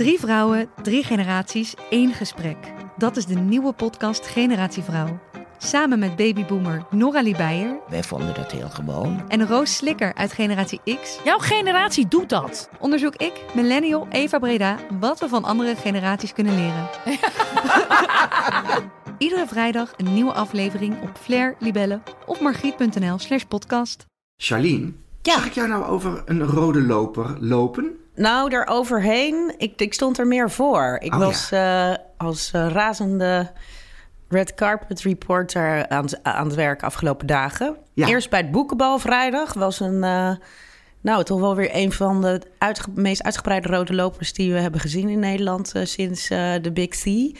Drie vrouwen, drie generaties, één gesprek. Dat is de nieuwe podcast Generatie Vrouw. Samen met babyboomer Nora Beijer Wij vonden dat heel gewoon. en Roos Slikker uit Generatie X Jouw generatie doet dat. onderzoek ik, millennial Eva Breda, wat we van andere generaties kunnen leren. Iedere vrijdag een nieuwe aflevering op Flair, Libelle of margriet.nl slash podcast. Charlene, Ja. zag ik jou nou over een rode loper lopen? Nou, daaroverheen, ik, ik stond er meer voor. Ik Oh, was eh, als eh, razende red carpet reporter aan, het- aan het werk afgelopen dagen. Ja. Eerst bij het Boekenbal vrijdag was een... eh, nou, toch wel weer een van de uitge- meest uitgebreide rode lopers die we hebben gezien in Nederland sinds de Big C.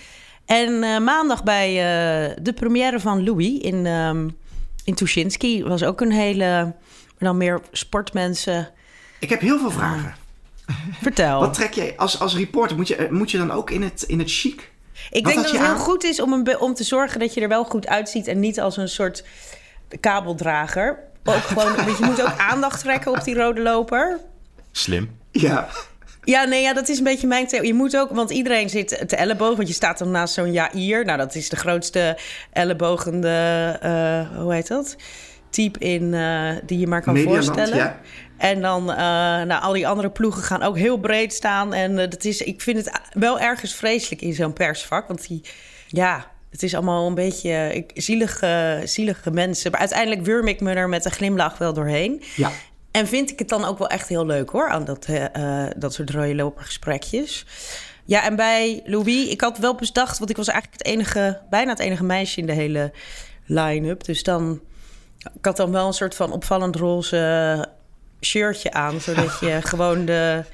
En maandag bij de première van Louis in, ehm in Tuschinski was ook een hele, maar dan meer sportmensen. Ik heb heel veel vragen. Vertel. Wat trek jij als, als reporter? Moet je, eh, moet je dan ook in het, in het chic? Ik Wat denk dat het heel aan? goed is om, een, om te zorgen dat je er wel goed uitziet en niet als een soort kabeldrager. Ook gewoon, want je moet ook aandacht trekken op die rode loper. Slim. Ja. Ja, nee, ja, dat is een beetje mijn theorie. Je moet ook, want iedereen zit te elleboog, want je staat dan naast zo'n Jair. Nou, dat is de grootste ellebogende, eh, hoe heet dat? Type in, eh, die je maar kan Medialand, voorstellen. ja. En dan, eh, nou, al die andere ploegen gaan ook heel breed staan. En eh, dat is, ik vind het wel ergens vreselijk in zo'n persvak. Want die, ja, het is allemaal een beetje ik, zielige, zielige mensen. Maar uiteindelijk wurm ik me er met een glimlach wel doorheen. Ja. En vind ik het dan ook wel echt heel leuk hoor, aan dat, eh, eh, dat soort rode lopergesprekjes. Ja, en bij Louis, ik had wel bedacht, want ik was eigenlijk het enige, bijna het enige meisje in de hele line-up. Dus dan, ik had dan wel een soort van opvallend roze shirtje aan, zodat je gewoon de...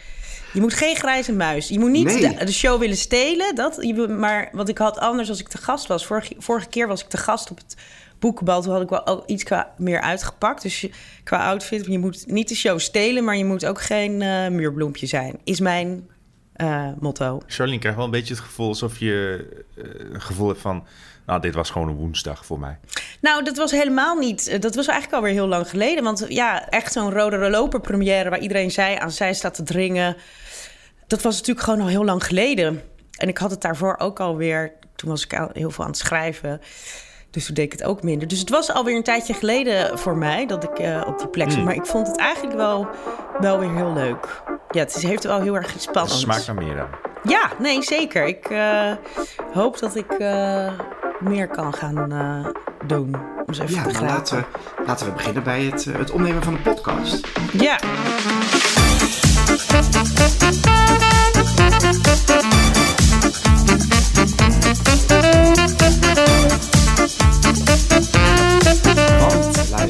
Je moet geen grijze muis. Je moet niet Nee. de, de show willen stelen. Dat, maar wat ik had anders als ik te gast was. Vorige, vorige keer was ik te gast op het boekenbal. Toen had ik wel ook iets qua meer uitgepakt. Dus je- qua outfit. Je moet niet de show stelen, maar je moet ook geen eh, muurbloempje zijn. Is mijn eh, motto. Charlene krijgt wel een beetje het gevoel alsof je eh, een gevoel hebt van... Nou, dit was gewoon een woensdag voor mij. Nou, dat was helemaal niet. eh, Dat was eigenlijk alweer heel lang geleden. Want ja, echt zo'n rode loper première waar iedereen zei aan zij staat te dringen. Dat was natuurlijk gewoon al heel lang geleden. En ik had het daarvoor ook alweer. Toen was ik al heel veel aan het schrijven. Dus toen deed ik het ook minder. Dus het was alweer een tijdje geleden voor mij dat ik eh, op die plek zat. Hmm. Maar ik vond het eigenlijk wel, wel weer heel leuk. Ja, het is, heeft wel heel erg iets Het smaakt naar meer dan. Ja, nee, zeker. Ik eh, hoop dat ik eh, meer kan gaan eh, doen. Om even Ja, te grijpen. laten we, laten we beginnen bij het, eh, het opnemen van de podcast. Ja.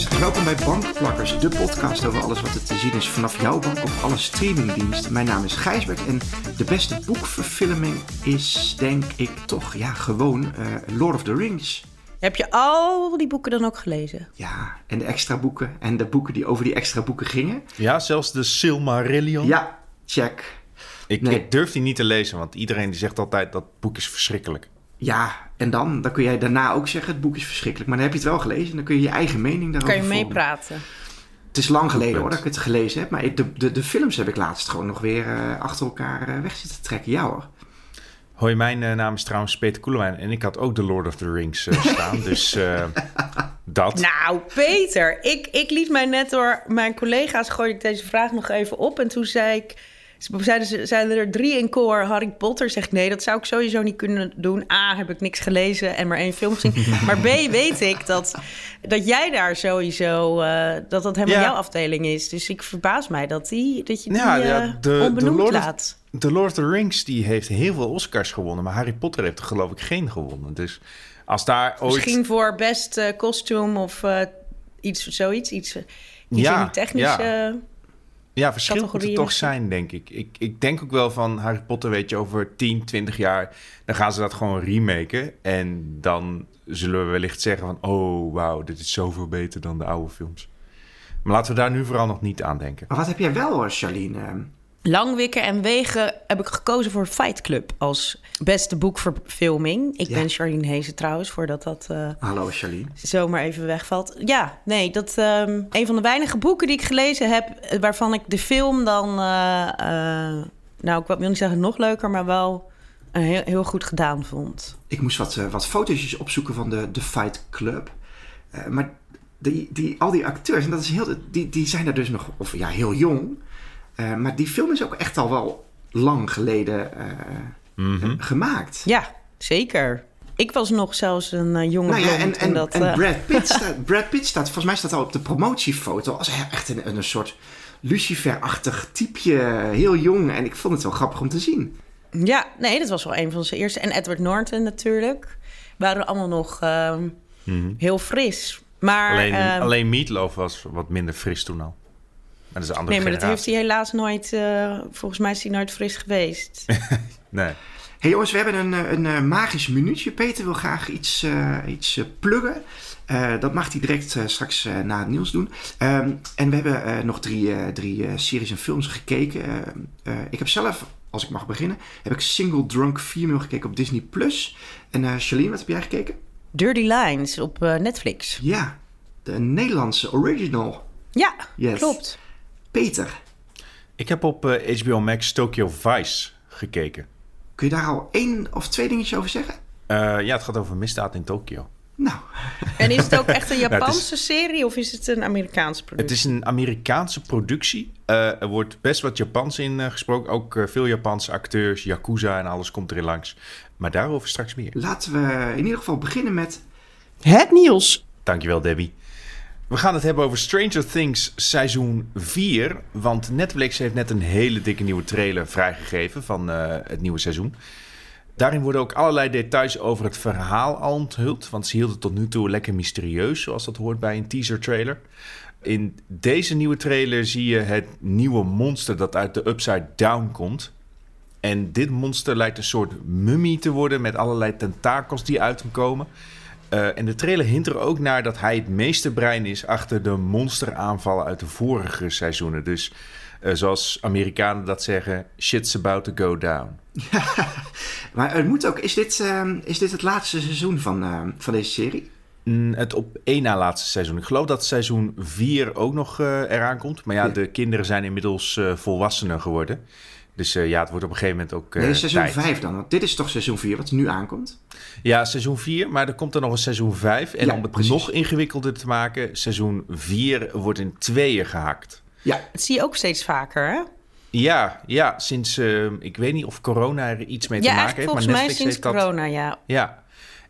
Welkom bij Bankplakkers, de podcast over alles wat er te zien is vanaf jouw bank op alle streamingdiensten. Mijn naam is Gijsbert en de beste boekverfilming is, denk ik, toch, ja, gewoon eh, Lord of the Rings. Heb je al die boeken dan ook gelezen? Ja, en de extra boeken en de boeken die over die extra boeken gingen. Ja, zelfs de Silmarillion. Ja, check. ik, nee. ik durf die niet te lezen, want iedereen die zegt altijd dat boek is verschrikkelijk. Ja, en dan, dan kun jij daarna ook zeggen, het boek is verschrikkelijk. Maar dan heb je het wel gelezen en dan kun je je eigen mening daarover Kan je meepraten? Het is lang geleden hoor dat ik het gelezen heb. Maar de, de, de films heb ik laatst gewoon nog weer eh, achter elkaar eh, weg zitten trekken. Ja hoor. Hoi, mijn eh, naam is trouwens Peter Koelewijn en ik had ook de Lord of the Rings staan. dus eh, dat. Nou, Peter, ik, ik liet mij net door mijn collega's gooide ik deze vraag nog even op. En toen zei ik, zeiden, ze, zeiden er drie in koor Harry Potter. Zeg ik, nee, dat zou ik sowieso niet kunnen doen. A, heb ik niks gelezen en maar één film gezien. maar B, weet ik dat, dat jij daar sowieso, eh, dat dat helemaal Ja. jouw afdeling is. Dus ik verbaas mij dat, die, dat je die Ja, eh, ja, de- de onbenoemd Lord laat. The Lord of the Rings die heeft heel veel Oscars gewonnen, maar Harry Potter heeft er geloof ik geen gewonnen. Dus als daar ooit... Misschien voor best eh kostuum of iets, zoiets. Iets, iets Ja, in die technische... ja. Verschil moet er toch misschien. zijn, denk ik. ik. Ik denk ook wel van Harry Potter, weet je, over 10, 20 jaar... dan gaan ze dat gewoon remaken. En dan zullen we wellicht zeggen van... oh, wauw, dit is zoveel beter dan de oude films. Maar laten we daar nu vooral nog niet aan denken. Maar wat heb jij wel, Charlene? Langwikken en Wegen heb ik gekozen voor Fight Club als beste boekverfilming. Ik Ja. ben Charlene Hezen trouwens, voordat dat eh, Hallo Charlene. zomaar even wegvalt. Ja, nee, dat ehm een van de weinige boeken die ik gelezen heb... eh, waarvan ik de film dan eh, nou, ik wil niet zeggen nog leuker, maar wel heel, heel goed gedaan vond. Ik moest wat, uh, wat fotootjes opzoeken van de, de Fight Club. Uh, maar die, die, al die acteurs, en dat is heel, die, die zijn er dus nog, of ja, heel jong. Uh, maar die film is ook echt al wel lang geleden mm -hmm. gemaakt. Ja, zeker. Ik was nog zelfs een jonge nou ja, en, en, dat, en Brad, Pitt staat, Brad Pitt staat, volgens mij staat al op de promotiefoto als echt een, een soort Lucifer-achtig typeje, heel jong. En ik vond het wel grappig om te zien. Ja, nee, dat was wel een van zijn eerste. En Edward Norton natuurlijk. Waren allemaal nog uh, mm -hmm. heel fris. Maar, alleen, uh, alleen Meatloaf was wat minder fris toen al. Dat is een andere nee, maar generatie. dat heeft hij helaas nooit... Uh, volgens mij is hij nooit fris geweest. nee. hey jongens, we hebben een, een, een, magisch minuutje. Peter wil graag iets, uh, iets pluggen. Uh, dat mag hij direct uh, straks uh, na het nieuws doen. Um, en we hebben nog drie, drie series en films gekeken. ik heb zelf, als ik mag beginnen, heb ik Single Drunk Female gekeken op Disney+. Plus. En Charlene, wat heb jij gekeken? Dirty Lines op Netflix. Ja, de Nederlandse original. Ja, yes. klopt. Peter. Ik heb op HBO Max Tokyo Vice gekeken. Kun je daar al één of twee dingetjes over zeggen? ja, het gaat over misdaad in Tokio. Nou. En is het ook echt een Japanse nou, is, serie of is het een Amerikaanse productie? Het is een Amerikaanse productie. Uh, er wordt best wat Japans in uh, gesproken. Ook uh, veel Japanse acteurs, Yakuza en alles komt erin langs. Maar daarover straks meer. Laten we in ieder geval beginnen met... Het nieuws. Dankjewel, Debbie. We gaan het hebben over Stranger Things seizoen 4. Want Netflix heeft net een hele dikke nieuwe trailer vrijgegeven van het nieuwe seizoen. Daarin worden ook allerlei details over het verhaal al onthuld. Want ze hielden het tot nu toe lekker mysterieus, zoals dat hoort bij een teaser trailer. In deze nieuwe trailer zie je het nieuwe monster dat uit de Upside Down komt. En dit monster lijkt een soort mummie te worden met allerlei tentakels die uit hem komen. Uh, en de trailer hint er ook naar dat hij het meeste brein is achter de monsteraanvallen uit de vorige seizoenen. Dus uh, zoals Amerikanen dat zeggen, shit's about to go down. maar het moet ook, is dit, uh, is dit het laatste seizoen van, uh, van deze serie? Mm, het op één na laatste seizoen. Ik geloof dat seizoen 4 ook nog uh, eraan komt. Maar ja, ja, de kinderen zijn inmiddels volwassenen geworden. Dus ja, het wordt op een gegeven moment ook. nee, seizoen 5 dan. Want dit is toch seizoen 4 wat nu aankomt? Ja, seizoen 4. Maar er komt er nog een seizoen 5. En ja, om het precies. nog ingewikkelder te maken, seizoen 4 wordt in tweeën gehakt. Ja. Dat zie je ook steeds vaker, hè? Ja, ja sinds, uh, ik weet niet of corona er iets mee ja, te maken heeft. volgens maar mij Netflix sinds heeft corona, dat, ja. Ja,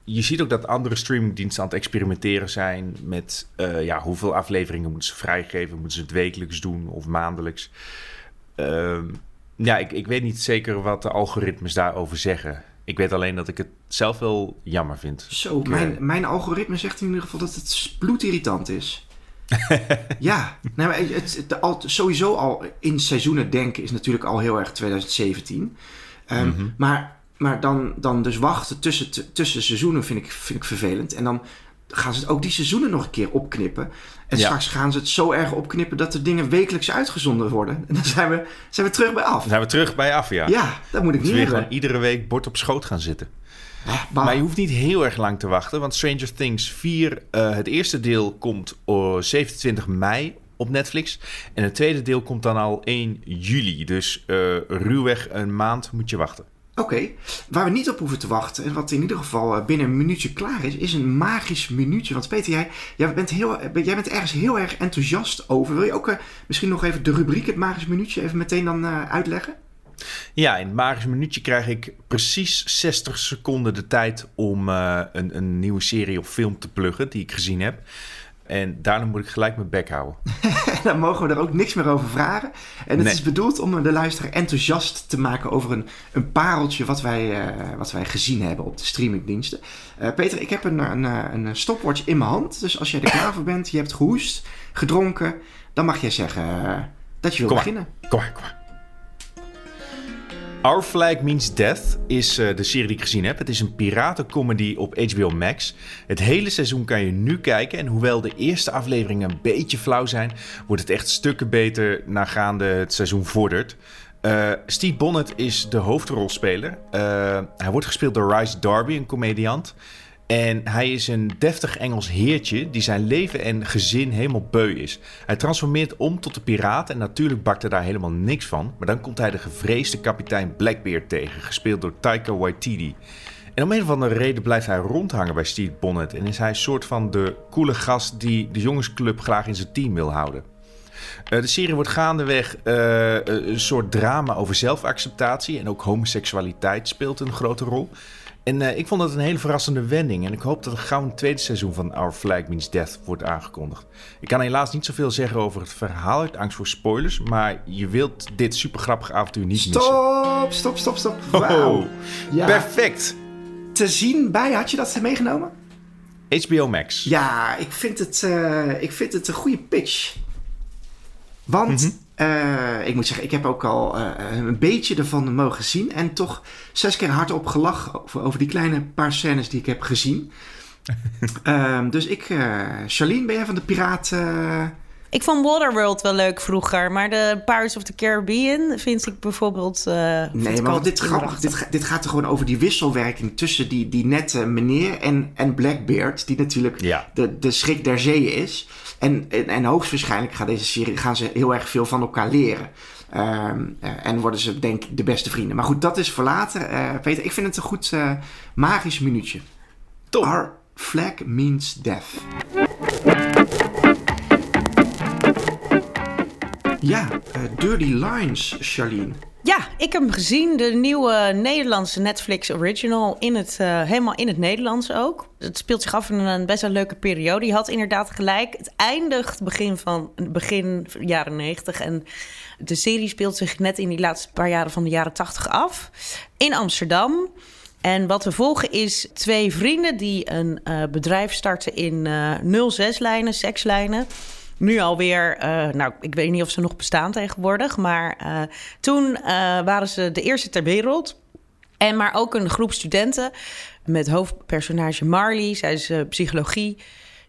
je ziet ook dat andere streamingdiensten aan het experimenteren zijn met uh, ja, hoeveel afleveringen moeten ze vrijgeven. Moeten ze het wekelijks doen of maandelijks? Uh, ja, ik, ik weet niet zeker wat de algoritmes daarover zeggen. Ik weet alleen dat ik het zelf wel jammer vind. Zo, mijn, mijn algoritme zegt in ieder geval dat het bloedirritant is. ja, nou, het, het, al, sowieso al in seizoenen denken is natuurlijk al heel erg 2017. Um, mm-hmm. Maar, maar dan, dan dus wachten tussen, tussen seizoenen vind ik, vind ik vervelend. En dan gaan ze het ook die seizoenen nog een keer opknippen. En ja. straks gaan ze het zo erg opknippen dat de dingen wekelijks uitgezonden worden. En dan zijn we, zijn we terug bij af. Dan zijn we terug bij af, ja. Ja, dat moet ik niet weer gewoon iedere week bord op schoot gaan zitten. Maar... maar je hoeft niet heel erg lang te wachten, want Stranger Things 4, uh, het eerste deel komt uh, 27 mei op Netflix. En het tweede deel komt dan al 1 juli. Dus uh, ruwweg een maand moet je wachten. Oké, waar we niet op hoeven te wachten en wat in ieder geval binnen een minuutje klaar is, is een magisch minuutje. Want Peter, jij, jij, bent, heel, jij bent ergens heel erg enthousiast over. Wil je ook uh, misschien nog even de rubriek, het magisch minuutje, even meteen dan uitleggen? Ja, in het magisch minuutje krijg ik precies 60 seconden de tijd om een, een nieuwe serie of film te pluggen die ik gezien heb. En daarna moet ik gelijk mijn bek houden. Dan mogen we er ook niks meer over vragen. En het nee. is bedoeld om de luisteraar enthousiast te maken over een, een pareltje wat wij, uh, wat wij gezien hebben op de streamingdiensten. Uh, Peter, ik heb een, een, een stopwatch in mijn hand. Dus als jij er klaar voor bent, je hebt gehoest, gedronken, dan mag jij zeggen uh, dat je wil beginnen. Kom maar, kom maar. Our Flag Means Death is uh, de serie die ik gezien heb. Het is een piratencomedy op HBO Max. Het hele seizoen kan je nu kijken. En hoewel de eerste afleveringen een beetje flauw zijn... wordt het echt stukken beter naargaande het seizoen vordert. Uh, Steve Bonnet is de hoofdrolspeler. Uh, hij wordt gespeeld door Rice Darby, een comediant. En hij is een deftig Engels heertje die zijn leven en gezin helemaal beu is. Hij transformeert om tot een piraat en natuurlijk bakt hij daar helemaal niks van. Maar dan komt hij de gevreesde kapitein Blackbeard tegen, gespeeld door Taika Waititi. En om een of andere reden blijft hij rondhangen bij Steve Bonnet en is hij een soort van de coole gast die de jongensclub graag in zijn team wil houden. Uh, de serie wordt gaandeweg uh, een soort drama over zelfacceptatie en ook homoseksualiteit speelt een grote rol. En uh, ik vond dat een hele verrassende wending. En ik hoop dat er gauw een tweede seizoen van Our Flag Means Death wordt aangekondigd. Ik kan helaas niet zoveel zeggen over het verhaal uit angst voor spoilers. Maar je wilt dit super grappige avontuur niet stop, missen. Stop, stop, stop, stop. Wow. Ja. Perfect. Te zien bij, had je dat meegenomen? HBO Max. Ja, ik vind het, uh, ik vind het een goede pitch. Want mm -hmm. Uh, ik moet zeggen, ik heb ook al uh, een beetje ervan mogen zien. En toch zes keer hardop gelachen over, over die kleine paar scènes die ik heb gezien. um, dus ik, Charlene, ben jij van de Piraten? Ik vond Waterworld wel leuk vroeger, maar de Pirates of the Caribbean vind ik bijvoorbeeld. Uh, nee, maar dit, grappig, dit, dit, gaat er gewoon over die wisselwerking tussen die, die nette meneer en, en Blackbeard, die natuurlijk ja. de, de schrik der zeeën is. En, en, en hoogstwaarschijnlijk gaat deze serie, gaan ze heel erg veel van elkaar leren. Um, uh, en worden ze, denk ik, de beste vrienden. Maar goed, dat is voor later. Uh, Peter, ik vind het een goed uh, magisch minuutje. Top. Our flag means death. Ja, uh, Dirty Lines, Charlene. Ja, ik heb hem gezien. De nieuwe Nederlandse Netflix original. In het, uh, helemaal in het Nederlands ook. Het speelt zich af in een best wel leuke periode. Je had inderdaad gelijk. Het eindigt begin van begin jaren 90. En de serie speelt zich net in die laatste paar jaren van de jaren 80 af. In Amsterdam. En wat we volgen is twee vrienden die een uh, bedrijf starten in uh, 06-lijnen, sekslijnen nu alweer, uh, nou, ik weet niet of ze nog bestaan tegenwoordig, maar uh, toen uh, waren ze de eerste ter wereld. En maar ook een groep studenten met hoofdpersonage Marley. Zij is psychologie,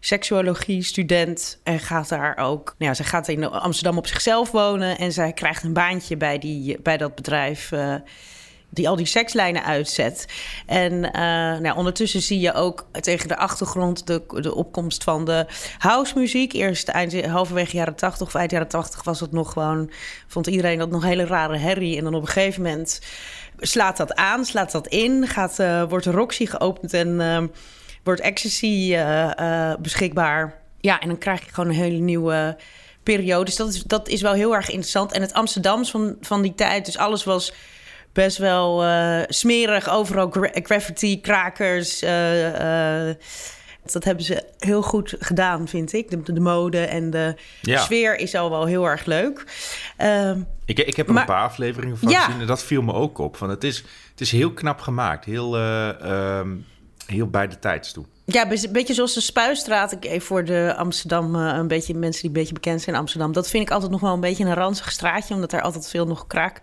seksuologie student en gaat daar ook. Nou ja, zij gaat in Amsterdam op zichzelf wonen en zij krijgt een baantje bij, die, bij dat bedrijf die al die sekslijnen uitzet. En uh, nou, ondertussen zie je ook tegen de achtergrond de, de opkomst van de housemuziek. Eerst eind, halverwege jaren 80 of eind jaren 80 was het nog gewoon... vond iedereen dat nog hele rare herrie. En dan op een gegeven moment slaat dat aan, slaat dat in... Gaat, uh, wordt Roxy geopend en uh, wordt Ecstasy beschikbaar. Ja, en dan krijg je gewoon een hele nieuwe periode. Dus dat is, dat is wel heel erg interessant. En het Amsterdams van, van die tijd, dus alles was best wel uh, smerig. Overal gra graffiti, krakers. Uh, uh, dat hebben ze heel goed gedaan, vind ik. De, de mode en de ja. sfeer is al wel heel erg leuk. Um, ik, ik heb er maar, een paar afleveringen van ja. gezien en dat viel me ook op. Van het, is, het is heel knap gemaakt. Heel, um, heel bij de tijd toe. Ja, een beetje zoals de Spuistraat. Ik even voor de Amsterdam, een beetje mensen die een beetje bekend zijn in Amsterdam. Dat vind ik altijd nog wel een beetje een ranzig straatje, omdat er altijd veel nog kraak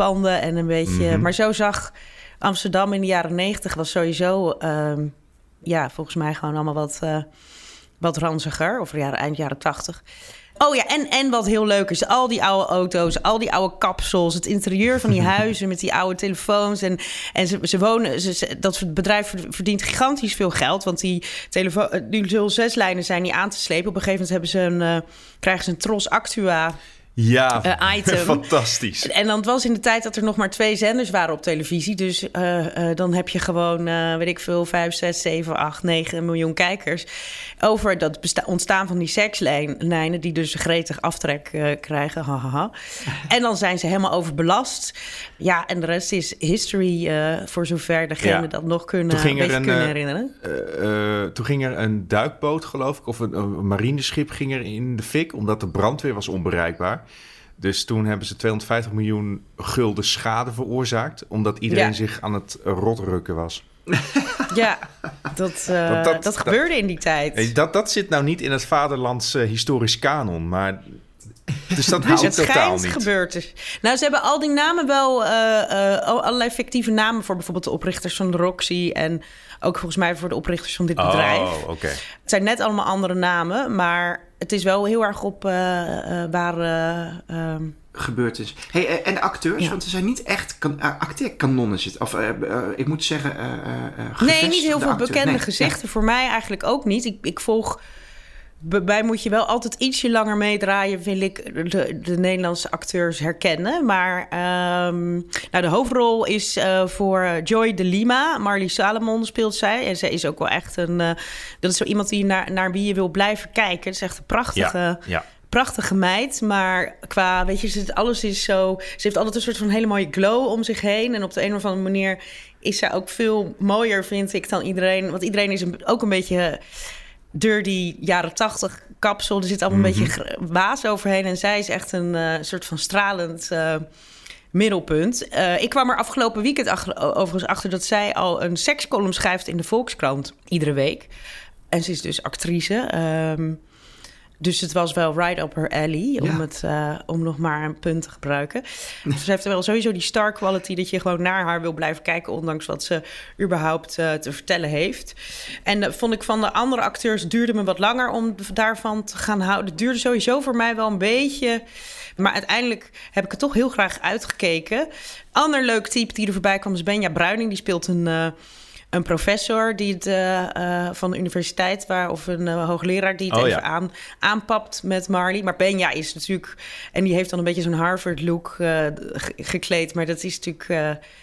panden en een beetje. Mm -hmm. Maar zo zag Amsterdam in de jaren negentig was sowieso, um, ja, volgens mij gewoon allemaal wat, uh, wat ranziger. Of jaren, eind jaren tachtig. Oh ja, en, en wat heel leuk is, al die oude auto's, al die oude kapsels, het interieur van die huizen met die oude telefoons. En, en ze, ze wonen, ze, dat bedrijf verdient gigantisch veel geld, want die telefoon, die zes lijnen zijn niet aan te slepen. Op een gegeven moment hebben ze een, uh, krijgen ze een Tros Actua ja, uh, item. fantastisch. En dan was in de tijd dat er nog maar twee zenders waren op televisie. Dus uh, uh, dan heb je gewoon, weet ik veel, 5, 6, 7, 8, 9 miljoen kijkers. Over dat ontstaan van die sekslijnen, die dus gretig aftrek krijgen. Hahaha. en dan zijn ze helemaal overbelast. Ja, en de rest is history, voor zover degene ja. dat nog kunnen, toen ging er een, kunnen herinneren. toen ging er een duikboot, geloof ik, of een, een marineschip ging er in de fik, omdat de brandweer was onbereikbaar. Dus toen hebben ze 250 miljoen gulden schade veroorzaakt. Omdat iedereen ja. zich aan het rotrukken was. Ja, dat, uh, dat, dat, dat, gebeurde in die tijd. Dat, dat zit nou niet in het vaderlands uh, historisch kanon. Maar dus dat wist het totaal niet. gebeurd is. Nou, ze hebben al die namen wel... Uh, allerlei fictieve namen voor bijvoorbeeld de oprichters van Roxy... en ook volgens mij voor de oprichters van dit bedrijf. Oh, oké. Okay. Het zijn net allemaal andere namen, maar het is wel heel erg op uh, uh, waar... Ehm, gebeurd is. Hey, eh, en de acteurs, want er zijn niet echt kan, acteerkanonnen zitten. Of ik moet zeggen, Nee, niet heel veel bekende gezichten. Voor mij eigenlijk ook niet. Ik, ik volg bij moet je wel altijd ietsje langer meedraaien, wil ik de, de Nederlandse acteurs herkennen. Maar um, nou, de hoofdrol is uh, voor Joy de Lima. Marley Salomon speelt zij. En zij is ook wel echt een. Uh, dat is zo iemand die naar, naar wie je wil blijven kijken. Het is echt een prachtige. Ja, ja. Prachtige meid, maar qua, weet je, alles is zo. Ze heeft altijd een soort van hele mooie glow om zich heen. En op de een of andere manier is zij ook veel mooier, vind ik, dan iedereen. Want iedereen is ook een beetje dirty jaren tachtig kapsel. Er zit allemaal een beetje mhm. waas overheen. En zij is echt een uh, soort van stralend uh, middelpunt. Uh, ik kwam er afgelopen weekend overigens achter dat zij al een sekscolumn schrijft in de Volkskrant iedere week. En ze is dus actrice. Um, dus het was wel right up her alley, om, het, uh, om nog maar een punt te gebruiken. Dus ze heeft wel sowieso die star quality... dat je gewoon naar haar wil blijven kijken... ondanks wat ze überhaupt uh, te vertellen heeft. En uh, vond ik van de andere acteurs... duurde me wat langer om daarvan te gaan houden. Het duurde sowieso voor mij wel een beetje... Maar uiteindelijk heb ik het toch heel graag uitgekeken. Ander leuk type die er voorbij kwam is Benja Bruining. Die speelt een een professor die het, uh, van de universiteit, waar, of een uh, hoogleraar die het oh, even aan, aanpapt met Marley. Maar Benja is natuurlijk, en die heeft dan een beetje zo'n Harvard-look gekleed. Maar dat is natuurlijk,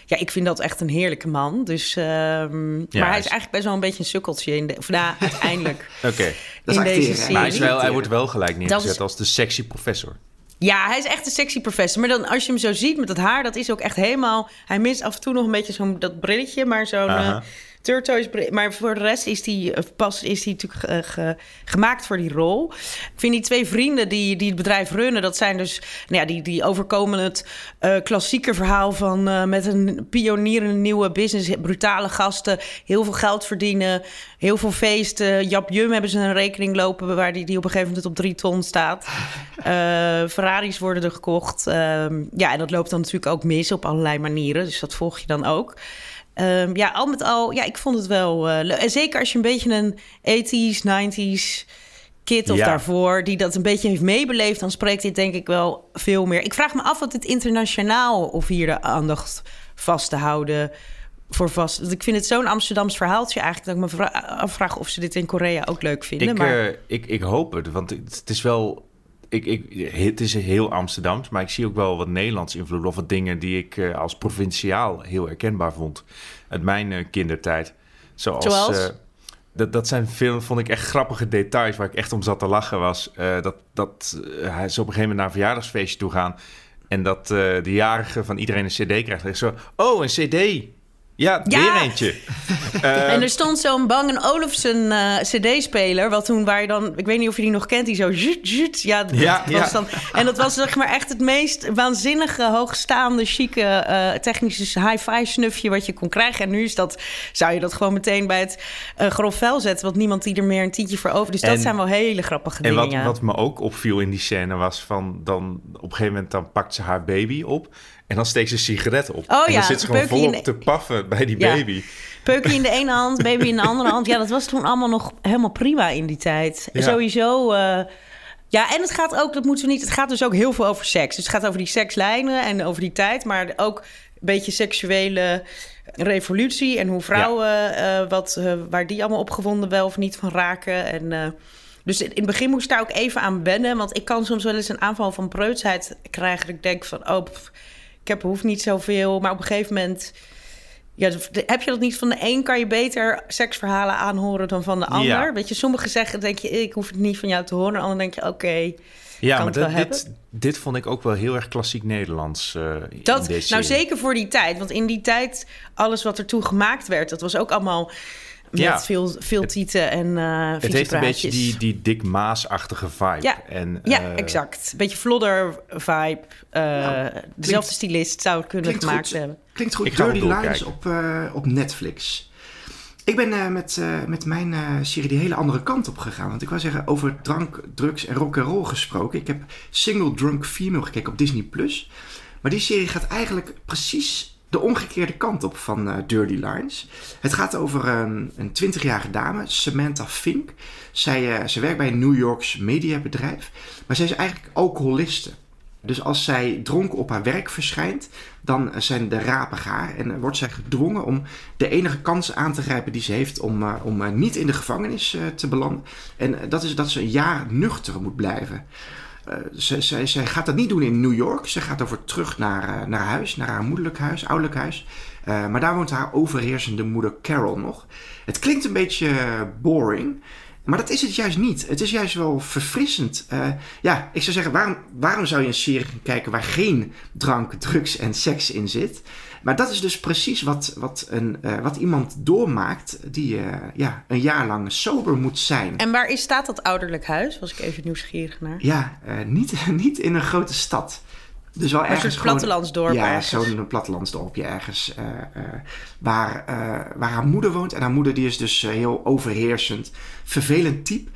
ja, ik vind dat echt een heerlijke man. Dus, uh, ja, maar hij is eigenlijk best wel een beetje een sukkeltje in de, of nou, uiteindelijk. Oké, okay. in deze serie. Maar hij, is wel, hij wordt wel gelijk neergezet is, als de sexy professor. Ja, hij is echt een sexy professor. Maar dan als je hem zo ziet met dat haar, dat is ook echt helemaal... Hij mist af en toe nog een beetje zo'n dat brilletje, maar zo'n... Uh, maar voor de rest is die eh, pas is die natuurlijk gemaakt voor die rol. Ik vind die twee vrienden die, die het bedrijf runnen, dat zijn dus, nou ja, die, die overkomen het uh, klassieke verhaal van uh, met een pionier in een nieuwe business, brutale gasten, heel veel geld verdienen, heel veel feesten. Jap Jum hebben ze een rekening lopen waar die, die op een gegeven moment op drie ton staat. Ferraris worden er gekocht. Ehm, ja, en dat loopt dan natuurlijk ook mis op allerlei manieren. Dus dat volg je dan ook. Um, ja, al met al, ja, ik vond het wel uh, leuk. En zeker als je een beetje een 80s, 90s kid of daarvoor... die dat een beetje heeft meebeleefd... dan spreekt dit denk ik wel veel meer. Ik vraag me af wat het internationaal... of hier de aandacht vast te houden voor vast. Want ik vind het zo'n Amsterdams verhaaltje eigenlijk... dat ik me afvraag of ze dit in Korea ook leuk vinden. Ik, maar... Uh, ik, ik hoop het, want het is wel... Ik, ik, het is heel Amsterdams, maar ik zie ook wel wat Nederlands invloed... of wat dingen die ik uh, als provinciaal heel herkenbaar vond uit mijn uh, kindertijd. Zoals... Zoals? Uh, dat, dat zijn veel, vond ik echt grappige details waar ik echt om zat te lachen was. Dat dat hij zo op een gegeven moment naar een verjaardagsfeestje toe gaan. En dat de jarige van iedereen een cd krijgt. En zo, oh, een cd. Ja, weer eentje. Uh, en er stond zo'n Bang Olufsen uh, CD-speler. Wat toen waar je dan, ik weet niet of je die nog kent, die zo. Zut, ja, dat ja, was ja. Dan, en dat was zeg maar echt het meest waanzinnige, hoogstaande, chique, uh, technische hi-fi snufje wat je kon krijgen. En nu is dat, zou je dat gewoon meteen bij het grof vel zetten, want niemand die er meer een tientje voor over. Dus dat zijn wel hele grappige dingen. En wat, wat me ook opviel in die scène was van dan op een gegeven moment dan pakt ze haar baby op. En dan steekt ze een sigaret op. Oh, en dan zit ze gewoon volop de... te paffen bij die baby. Peukje in de ene hand, baby in de andere hand. Ja, dat was toen allemaal nog helemaal prima in die tijd. Sowieso... Uh, ja, en het gaat ook, dat moeten we niet... Het gaat dus ook heel veel over seks. Dus het gaat over die sekslijnen en over die tijd. Maar ook een beetje seksuele revolutie... en hoe vrouwen, uh, wat, uh, waar die allemaal opgewonden wel of niet van raken. En... Dus in het begin moest ik daar ook even aan wennen. Want ik kan soms wel eens een aanval van preutsheid krijgen. Dat ik denk van, oh, ik heb, hoef niet zoveel. Maar op een gegeven moment... Ja, heb je dat niet van de een kan je beter seksverhalen aanhoren dan van de ander? Weet je, sommigen zeggen, denk je, ik hoef het niet van jou te horen. En dan denk je, oké, ja, maar dit, dit, dit, vond ik ook wel heel erg klassiek Nederlands. Uh, dat, nou, zeker voor die tijd. Want in die tijd, alles wat er toen gemaakt werd, dat was ook allemaal met ja. veel, veel tieten en uh, Het heeft een beetje die, die Dick Maas-achtige vibe. Ja, en, ja uh, exact. Beetje vlodder vibe. Uh, nou, dezelfde stylist zou het kunnen gemaakt goed, hebben. Klinkt goed. Dirty Lines op, op Netflix. Ik ben met, met mijn serie die hele andere kant op gegaan. Want ik wou zeggen, over drank, drugs en rock and roll gesproken. Ik heb Single Drunk Female gekeken op Disney+. Plus. Maar die serie gaat eigenlijk precies de omgekeerde kant op van uh, Dirty Lines. Het gaat over een, een 20-jarige dame, Samantha Fink. Zij, uh, zij werkt bij een New Yorks mediabedrijf, maar zij is eigenlijk alcoholiste. Dus als zij dronken op haar werk verschijnt, dan zijn de rapen gaar en wordt zij gedwongen om de enige kans aan te grijpen die ze heeft om, om niet in de gevangenis te belanden. En dat is dat ze een jaar nuchter moet blijven. Ze, ze, gaat dat niet doen in New York. Ze gaat over terug naar, naar huis, naar haar moederlijk huis, ouderlijk huis. Uh, maar daar woont haar overheersende moeder Carol nog. Het klinkt een beetje boring. Maar dat is het juist niet. Het is juist wel verfrissend. Ja, ik zou zeggen, waarom, waarom zou je een serie kijken waar geen drank, drugs en seks in zit? Maar dat is dus precies wat, wat, een, uh, wat iemand doormaakt die uh, ja, een jaar lang sober moet zijn. En waar is, staat dat ouderlijk huis? Was ik even nieuwsgierig naar. Ja, uh, niet, niet in een grote stad. Dus wel maar ergens een plattelandsdorp Ja, zo'n plattelandsdorpje ergens. waar, waar haar moeder woont. En haar moeder die is dus heel overheersend. Vervelend type.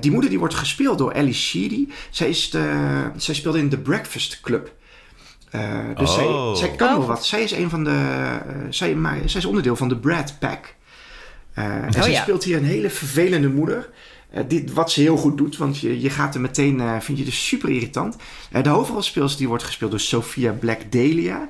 die moeder die wordt gespeeld door Ellie Sheedy. Zij, is de, zij speelde in The Breakfast Club. Uh, dus oh. zij, zij kan wel wat. Zij is een van de. Uh, zij, maar, zij is onderdeel van de Brad Pack. Uh, en oh, zij ja. speelt hier een hele vervelende moeder. Die, wat ze heel goed doet, want je, je gaat er meteen. vind je dus super irritant. de hoofdrolspeelster die wordt gespeeld door Sophia Black Delia.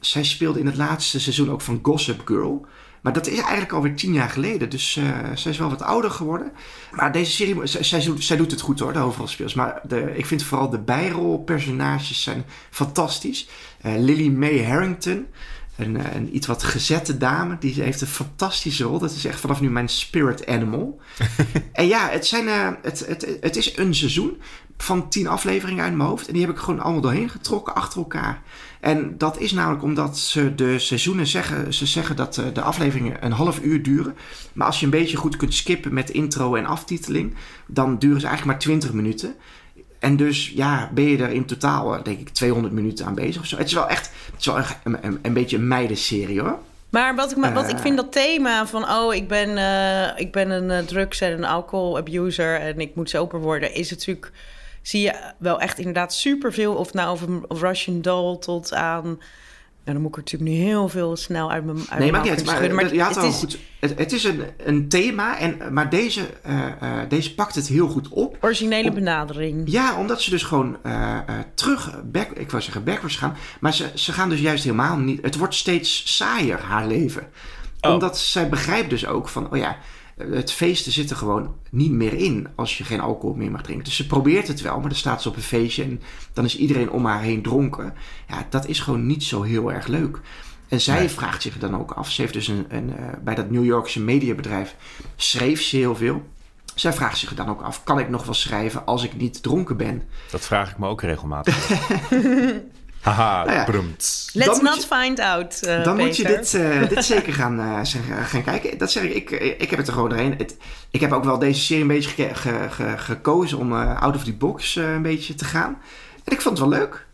Zij speelde in het laatste seizoen ook van Gossip Girl. Maar dat is eigenlijk alweer tien jaar geleden. Dus uh, zij is wel wat ouder geworden. Maar deze serie, zij, zij, doet het goed hoor, de hoofdrolspeels. Maar de, ik vind vooral de bijrolpersonages zijn fantastisch. Uh, Lily Mae Harrington, een, een, iets wat gezette dame, die heeft een fantastische rol. Dat is echt vanaf nu mijn spirit animal. en ja, het, zijn, uh, het, het, het is een seizoen van tien afleveringen uit mijn hoofd. En die heb ik gewoon allemaal doorheen getrokken achter elkaar. En dat is namelijk omdat ze de seizoenen zeggen, ze zeggen dat de afleveringen een half uur duren. Maar als je een beetje goed kunt skippen met intro en aftiteling, dan duren ze eigenlijk maar 20 minuten. En dus ja, ben je er in totaal, denk ik, 200 minuten aan bezig of zo. Het is wel echt het is wel een, een, een beetje een meidenserie hoor. Maar wat ik, wat ik vind dat thema van, oh, ik ben, uh, ik ben een uh, drugs- en een alcohol abuser en ik moet sober worden, is natuurlijk zie je wel echt inderdaad superveel. Of nou over Russian Doll tot aan... Nou, dan moet ik er natuurlijk nu heel veel snel uit mijn uit Nee, maar niet maar, maar het, is, goed, het, het, is een, een thema, en, maar deze, uh, uh, deze pakt het heel goed op. Originele Om, benadering. Ja, omdat ze dus gewoon uh, terug, back, ik wou zeggen backwards gaan. Maar ze, ze gaan dus juist helemaal niet... Het wordt steeds saaier, haar leven. Oh. Omdat zij begrijpt dus ook van, oh ja het feesten zit er gewoon niet meer in als je geen alcohol meer mag drinken. Dus ze probeert het wel, maar dan staat ze op een feestje en dan is iedereen om haar heen dronken. Ja, dat is gewoon niet zo heel erg leuk. En zij nee. vraagt zich dan ook af. Ze heeft dus een, een uh, bij dat New Yorkse mediabedrijf schreef ze heel veel. Zij vraagt zich dan ook af: kan ik nog wel schrijven als ik niet dronken ben? Dat vraag ik me ook regelmatig. Haha, nou ja. Let's not je, find out. Uh, dan Peter. moet je dit, uh, dit zeker gaan, uh, gaan kijken. Dat zeg ik, ik, ik heb het er gewoon doorheen. Het, ik heb ook wel deze serie een beetje ge, ge, ge, gekozen om out of the box een beetje te gaan. En ik vond het wel leuk.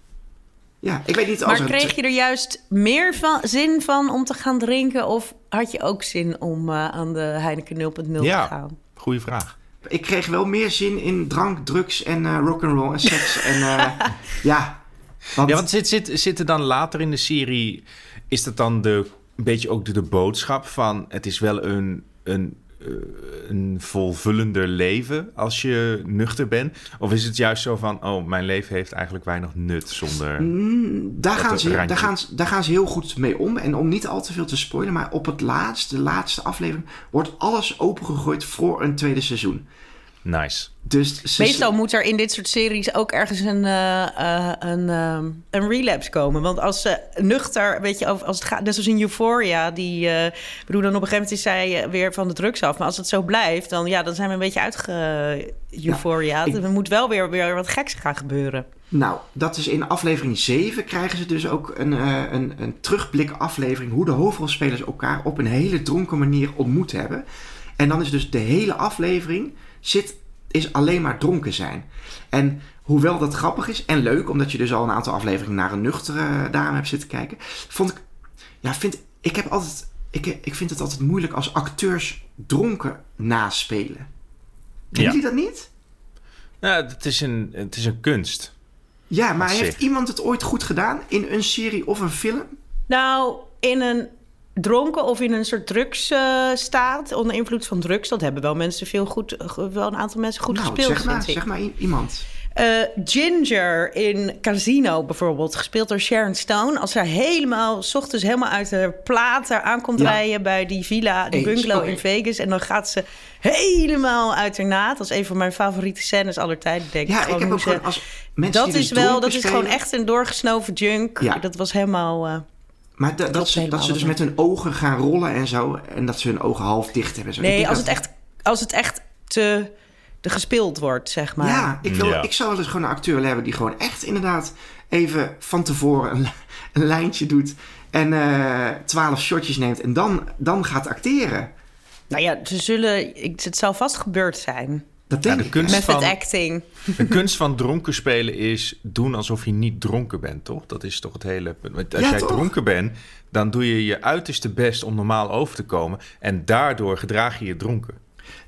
Ja, ik weet niet maar kreeg je er juist meer van, zin van om te gaan drinken? Of had je ook zin om aan de Heineken 0.0 ja, te gaan? Goeie vraag. Ik kreeg wel meer zin in drank, drugs en uh, rock'n'roll en seks. en uh, ja, want... Ja, want zit, zit, zit er dan later in de serie... is dat dan de, een beetje ook de, de boodschap van... het is wel een, een, uh, een volvullender leven als je nuchter bent? Of is het juist zo van... oh, mijn leven heeft eigenlijk weinig nut zonder... Mm, daar, gaan ze, daar, gaan ze, daar gaan ze heel goed mee om. En om niet al te veel te spoilen... maar op het laatste, de laatste aflevering... wordt alles opengegooid voor een tweede seizoen. Nice. Dus ze, Meestal moet er in dit soort series ook ergens een, uh, uh, een, uh, een relapse komen. Want als ze nuchter, weet je, als het gaat, net zoals in Euphoria, die, ik bedoel, dan op een gegeven moment is zij weer van de drugs af. Maar als het zo blijft, dan, ja, dan zijn we een beetje uitge Euphoria. Ja, ik, er moet wel weer, weer wat geks gaan gebeuren. Nou, dat is in aflevering 7 krijgen ze dus ook een, een, een terugblik aflevering hoe de hoofdrolspelers elkaar op een hele dronken manier ontmoet hebben. En dan is dus de hele aflevering zit, is alleen maar dronken zijn. En hoewel dat grappig is en leuk, omdat je dus al een aantal afleveringen naar een nuchtere dame hebt zitten kijken, vond ik, ja, vind, ik heb altijd, ik, ik vind het altijd moeilijk als acteurs dronken naspelen. Doen ja. jullie dat niet? Nou, het is een, het is een kunst. Ja, maar heeft iemand het ooit goed gedaan in een serie of een film? Nou, in een dronken of in een soort drugs eh, staat, onder invloed van drugs. Dat hebben wel mensen veel goed, wel een aantal mensen goed nou, gespeeld, zeg maar, zeg maar iemand. Eh, Ginger in Casino bijvoorbeeld, gespeeld door Sharon Stone. Als zij helemaal, s ochtends helemaal uit haar plaat aankomt Ja. rijden bij die villa, Eens, bungalow in Vegas. En dan gaat ze helemaal uit haar naad. Dat is een van mijn favoriete scènes aller tijden, denk ik. Ja, ik heb ook ze- als mensen dat is dus wel, dat is gewoon echt een doorgesnoven junk. Ja. Dat was helemaal... eh, Maar da- dat, ze, dat ze dus met hun ogen gaan rollen en zo. En dat ze hun ogen half dicht hebben. en Zo. Nee, als het echt, als het echt te, te gespeeld wordt, zeg maar. Ja, ik, wil, Ja. ik zou wel eens gewoon een acteur willen hebben die gewoon echt inderdaad even van tevoren een, een lijntje doet. En eh, twaalf shotjes neemt en dan, dan gaat acteren. Nou ja, ze zullen, ik- het zal vast gebeurd zijn. Dat Ja, denk de ik. kunst Method van, acting. de kunst van dronken spelen is doen alsof je niet dronken bent, toch? Dat is toch het hele punt. Want Als Ja, jij toch? dronken bent, dan doe je je uiterste best om normaal over te komen. En daardoor gedraag je je dronken.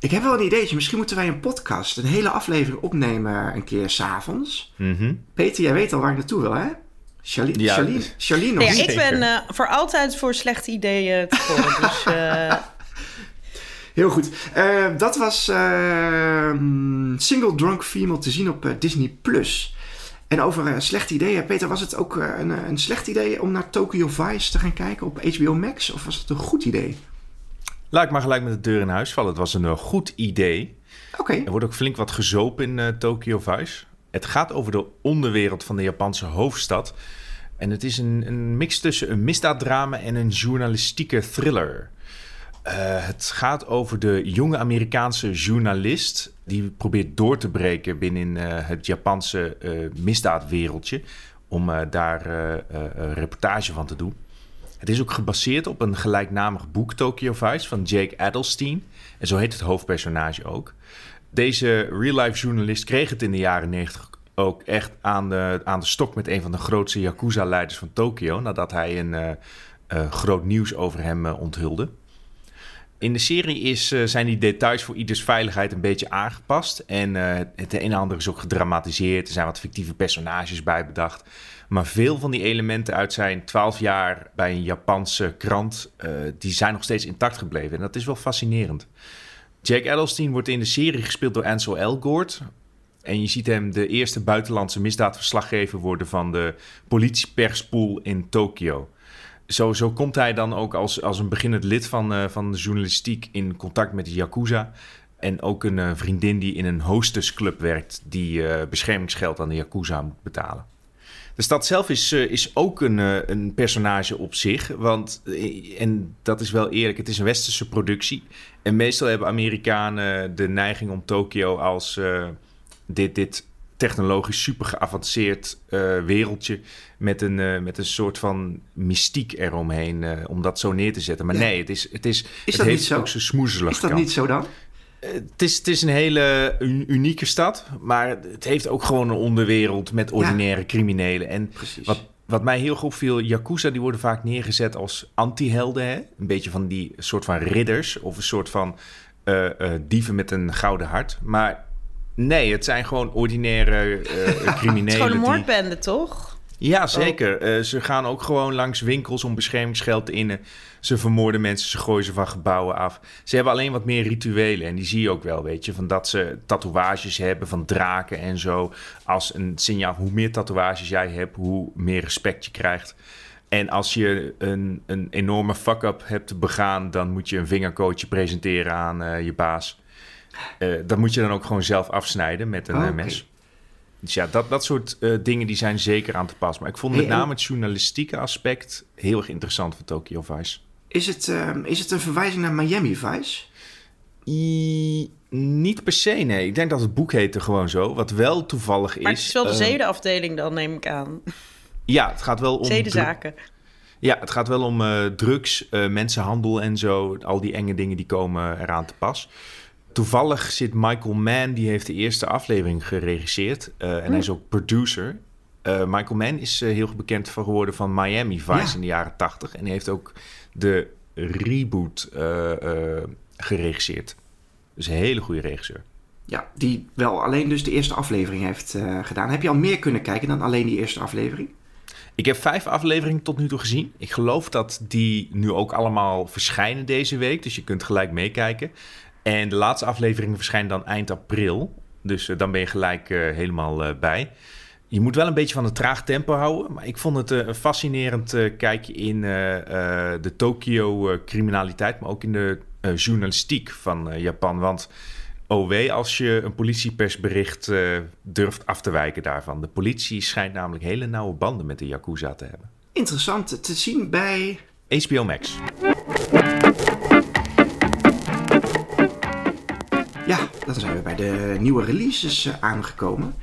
Ik heb wel een ideetje. Misschien moeten wij een podcast, een hele aflevering opnemen een keer s'avonds. Mhm. Peter, jij weet al waar ik naartoe wil, hè? Charlene, Ja. Charlene, Charlene Nou nog ja, niet. ik ben eh, voor altijd voor slechte ideeën te horen. Dus eh, Heel goed. Eh, dat was eh, Single Drunk Female te zien op eh, Disney+. Plus. En over eh, slechte ideeën. Peter, was het ook een, een slecht idee om naar Tokyo Vice te gaan kijken op HBO Max? Of was het een goed idee? Laat ik maar gelijk met de deur in huis vallen. Het was een goed idee. Oké. Er wordt ook flink wat gezopen in Tokyo Vice. Het gaat over de onderwereld van de Japanse hoofdstad. En het is een, een mix tussen een misdaaddrama en een journalistieke thriller. Eh, het gaat over de jonge Amerikaanse journalist... die probeert door te breken binnen eh, het Japanse eh, misdaadwereldje... om daar een reportage van te doen. Het is ook gebaseerd op een gelijknamig boek Tokyo Vice van Jake Adelstein. En zo heet het hoofdpersonage ook. Deze real-life journalist kreeg het in de jaren 90 ook echt aan de, aan de stok met een van de grootste Yakuza-leiders van Tokio. Nadat hij een groot nieuws over hem onthulde. In de serie is, eh, zijn die details voor ieders veiligheid een beetje aangepast. En eh, het een en ander is ook gedramatiseerd. Er zijn wat fictieve personages bij bedacht. Maar veel van die elementen uit zijn 12 jaar bij een Japanse krant, eh, die zijn nog steeds intact gebleven. En dat is wel fascinerend. Jake Adelstein wordt in de serie gespeeld door Ansel Elgort. En je ziet hem de eerste buitenlandse misdaadverslaggever worden van de politieperspool in Tokio. Zo, zo komt hij dan ook als, als een beginnend lid van, eh, van de journalistiek in contact met de Yakuza. En ook een eh, vriendin die in een hostessclub werkt, die eh, beschermingsgeld aan de Yakuza moet betalen. De stad zelf is, is ook een, een personage op zich. Want, en dat is wel eerlijk, het is een westerse productie. En meestal hebben Amerikanen de neiging om Tokio als dit, dit technologisch super geavanceerd eh, wereldje... Met een, eh, met een soort van mystiek eromheen, eh, om dat zo neer te zetten. Maar Ja. nee, het, is, het, is, het dat heeft niet zo? ook zijn Is dat kant. niet zo dan? Het is, het is een hele un- unieke stad, maar het heeft ook gewoon een onderwereld met ordinaire criminelen. En Precies. wat, wat mij heel goed opviel, Yakuza die worden vaak neergezet als anti-helden. Hè? Een beetje van die soort van ridders of een soort van dieven met een gouden hart. Maar nee, het zijn gewoon ordinaire eh, het is criminelen. gewoon een die- moordbende, toch? ja, zeker. Eh, ze gaan ook gewoon langs winkels om beschermingsgeld te innen. Ze vermoorden mensen, ze gooien ze van gebouwen af. Ze hebben alleen wat meer rituelen. En die zie je ook wel, weet je. Van dat ze tatoeages hebben van draken en zo. Als een signaal, hoe meer tatoeages jij hebt, hoe meer respect je krijgt. En als je een, een enorme fuck-up hebt begaan... dan moet je een vingercoachje presenteren aan eh, je baas. Eh, dat moet je dan ook gewoon zelf afsnijden met een Oh, eh, mes. Dus ja, dat, dat soort eh, dingen die zijn zeker aan te pas. Maar ik vond met name het journalistieke aspect heel erg interessant van Tokyo Vice. Is het, ehm, is het een verwijzing naar Miami Vice? I- niet per se, nee. Ik denk dat het boek heette gewoon zo. Wat wel toevallig is... Maar het is wel de eh, zedenafdeling dan, neem ik aan. Ja, het gaat wel om... Zedenzaken. Ja, het gaat wel om eh, drugs, eh, mensenhandel en zo. Al die enge dingen die komen eraan te pas. Toevallig zit Michael Mann, die heeft de eerste aflevering geregisseerd. eh, en hij is ook producer. Eh, Michael Mann is eh, heel bekend van geworden van Miami Vice Ja. in de jaren 80. En hij heeft ook de reboot geregisseerd. Dus een hele goede regisseur. Ja, die wel alleen dus de eerste aflevering heeft gedaan. Heb je al meer kunnen kijken dan alleen die eerste aflevering? Ik heb vijf afleveringen tot nu toe gezien. Ik geloof dat die nu ook allemaal verschijnen deze week. Dus je kunt gelijk meekijken. En de laatste aflevering verschijnt dan eind april. Dus eh, dan ben je gelijk eh, helemaal eh, bij. Je moet wel een beetje van een traag tempo houden. Maar ik vond het een fascinerend kijkje in de Tokio-criminaliteit. maar ook in de journalistiek van Japan. Want wee als je een politiepersbericht eh, durft af te wijken daarvan. De politie schijnt namelijk hele nauwe banden met de Yakuza te hebben. Interessant te zien bij... HBO Max. Dan zijn we bij de nieuwe releases eh, aangekomen.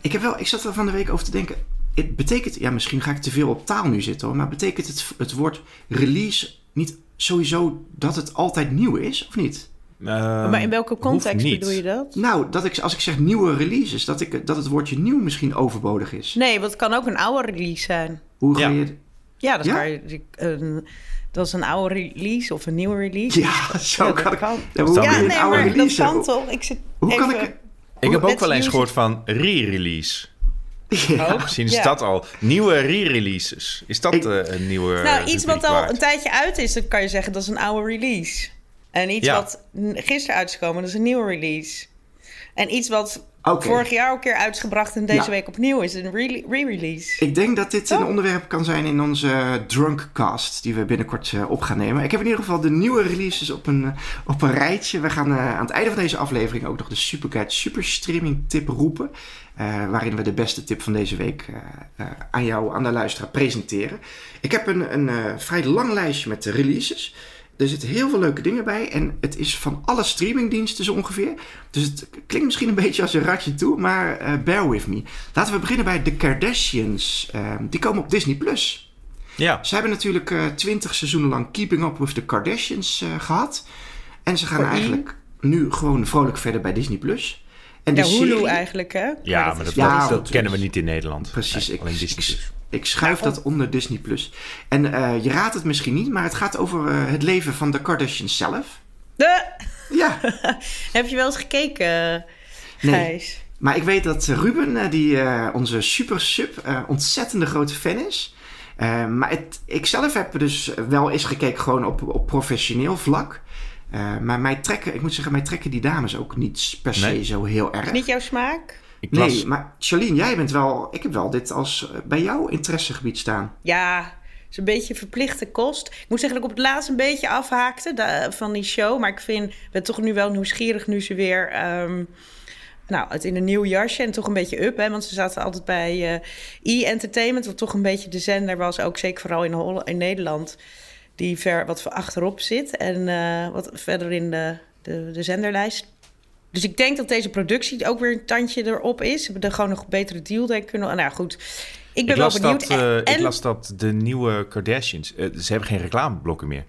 Ik, heb wel, ik zat er van de week over te denken. Het betekent, ja, misschien ga ik te veel op taal nu zitten hoor. Maar betekent het, het woord release niet sowieso dat het altijd nieuw is, of niet? maar in welke context Ehm, bedoel je dat? Nou, dat ik, als ik zeg nieuwe releases, dat, ik, dat het woordje nieuw misschien overbodig is. Nee, want het kan ook een oude release zijn. Hoe ga Ja. je... Ja, dat, Ja? Kan je, een, dat is een oude release of een nieuwe release. Ja, zo Ja, kan ik... kan. Ja, hoe kan nee, oude maar release dat kan toch? Ik zit Hoe kan even... ik... Ik heb ook wel eens gehoord van re-release. Ja. Ook? Misschien is Ja. dat al. Nieuwe re-releases. Is dat Ik- eh, een nieuwe Nou, iets wat al waard? een tijdje uit is, dan kan je zeggen dat is een oude release. En iets Ja. wat gisteren uit is gekomen, dat is een nieuwe release. En iets wat Vorig jaar ook een keer uit is gebracht en deze Ja. week opnieuw is, een re- re-release. Ik denk dat dit een Oh. onderwerp kan zijn in onze Drunkcast, die we binnenkort eh, op gaan nemen. Ik heb in ieder geval de nieuwe releases op een, eh, op een rijtje. We gaan eh, aan het einde van deze aflevering ook nog de Superguide Super Streaming tip roepen. waarin we de beste tip van deze week aan jou, aan de luisteraar, presenteren. Ik heb een, een vrij lang lijstje met de releases. Er zitten heel veel leuke dingen bij. En het is van alle streamingdiensten zo ongeveer. Dus het klinkt misschien een beetje als een ratje toe. Maar eh, bear with me. Laten we beginnen bij The Kardashians. Eh, die komen op Disney+. Plus. Ja, Ze hebben natuurlijk twintig seizoenen lang Keeping Up with the Kardashians eh, gehad. En ze gaan Voor eigenlijk nu gewoon vrolijk verder bij Disney+. Plus. En Ja, de Hulu serie- eigenlijk, hè? ja maar dat, Ja, dat, dat dat kennen we niet in Nederland. Precies, Nee, ik, alleen Disney+. ik, Plus. Ik schuif dat onder Disney+. Plus. En eh, je raadt het misschien niet, maar het gaat over eh, het leven van de Kardashians zelf. De- Ja, Heb je wel eens gekeken, Nee. Gijs? maar ik weet dat Ruben, eh, die eh, onze super sub, eh, ontzettende grote fan is. Eh, maar het, ik zelf heb dus wel eens gekeken gewoon op, op professioneel vlak. Eh, maar mij trekken, ik moet zeggen, mij trekken die dames ook niet per se Nee? zo heel erg. Niet jouw smaak? Ik las, Nee, maar Charlene, jij bent wel, ik heb wel dit als eh, bij jouw interessegebied staan. Ja, het is een beetje verplichte kost. Ik moet zeggen dat ik op het laatst een beetje afhaakte da- van die show. Maar ik vind, ben toch nu wel nieuwsgierig nu ze weer... ehm, nou, het in een nieuw jasje en toch een beetje up. Hè? Want ze zaten altijd bij eh E-Entertainment, wat toch een beetje de zender was. Ook zeker vooral in, Holl- in Nederland. Die ver wat achterop zit. En eh, wat verder in de, de, de zenderlijst. Dus ik denk dat deze productie ook weer een tandje erop is. Ze hebben er gewoon nog betere deal denk kunnen. Nou goed, ik ben ik, wel benieuwd. dat, eh, En- ik las dat de nieuwe Kardashians... eh, ze hebben geen reclameblokken meer.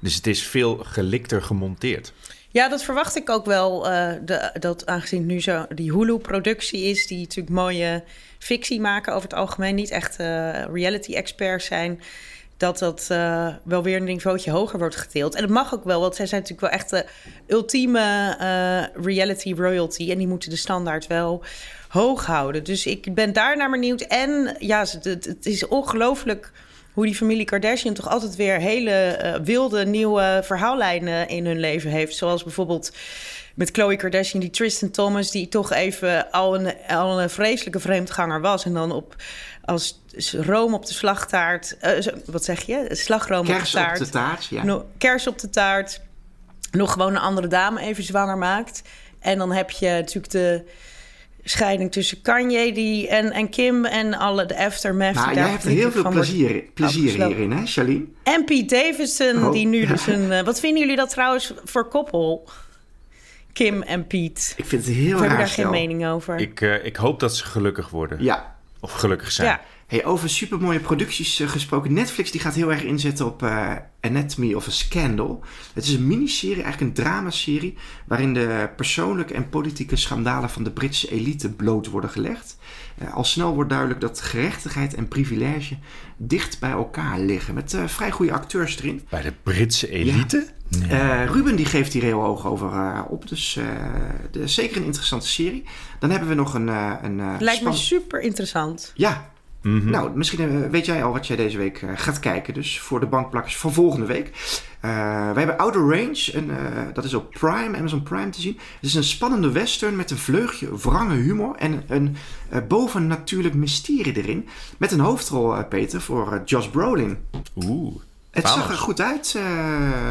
Dus het is veel gelikter gemonteerd. Ja, dat verwacht ik ook wel. eh, de, dat aangezien nu zo die Hulu-productie is, die natuurlijk mooie fictie maken over het algemeen, niet echt reality-experts zijn, dat dat eh, wel weer een niveautje hoger wordt gedeeld. En dat mag ook wel, want zij zijn natuurlijk wel echt de ultieme eh, reality royalty en die moeten de standaard wel hoog houden. Dus ik ben daar naar benieuwd. En ja, het is ongelooflijk hoe die familie Kardashian toch altijd weer hele eh, wilde nieuwe verhaallijnen in hun leven heeft. Zoals bijvoorbeeld met Khloe Kardashian, die Tristan Thomas, die toch even al een, al een vreselijke vreemdganger was. En dan op als room op de slagtaart, eh, wat zeg je? Slagroom Kers op de taart. op de taart, ja. No- kers op de taart. Nog gewoon een andere dame even zwanger maakt. En dan heb je natuurlijk de scheiding tussen Kanye die, en, en Kim en alle de aftermath. Maar jij hebt er heel veel plezier, plezier hierin, hè, Charlene? En Pete Davidson, Oh. die nu dus een... eh, wat vinden jullie dat trouwens voor koppel? Kim en Pete. Ik vind het heel Of heb je raar daar geen mening over? Ik, eh, ik hoop dat ze gelukkig worden. Ja. Of gelukkig zijn. ja. Hey, over supermooie producties eh, gesproken. Netflix die gaat heel erg inzetten op eh, Anatomy of a Scandal. Het is een miniserie, eigenlijk een dramaserie... waarin de persoonlijke en politieke schandalen van de Britse elite bloot worden gelegd. Eh, al snel wordt duidelijk dat gerechtigheid en privilege dicht bij elkaar liggen. Met eh, vrij goede acteurs erin. Bij de Britse elite? Nee. Eh, Ruben die geeft hier heel hoog over eh, op. Dus eh, de, zeker een interessante serie. Dan hebben we nog een... eh, een eh, Lijkt me super interessant. Ja, Mhm. Nou, misschien eh, weet jij al wat jij deze week eh, gaat kijken. Dus voor de bankplakkers van volgende week. Eh wij hebben Outer Range. En, dat is op Prime, Amazon Prime te zien. Het is een spannende western met een vleugje wrange humor. En een bovennatuurlijk mysterie erin. Met een hoofdrol, Peter, voor Josh Brolin. Oeh. Het zag er goed uit, eh,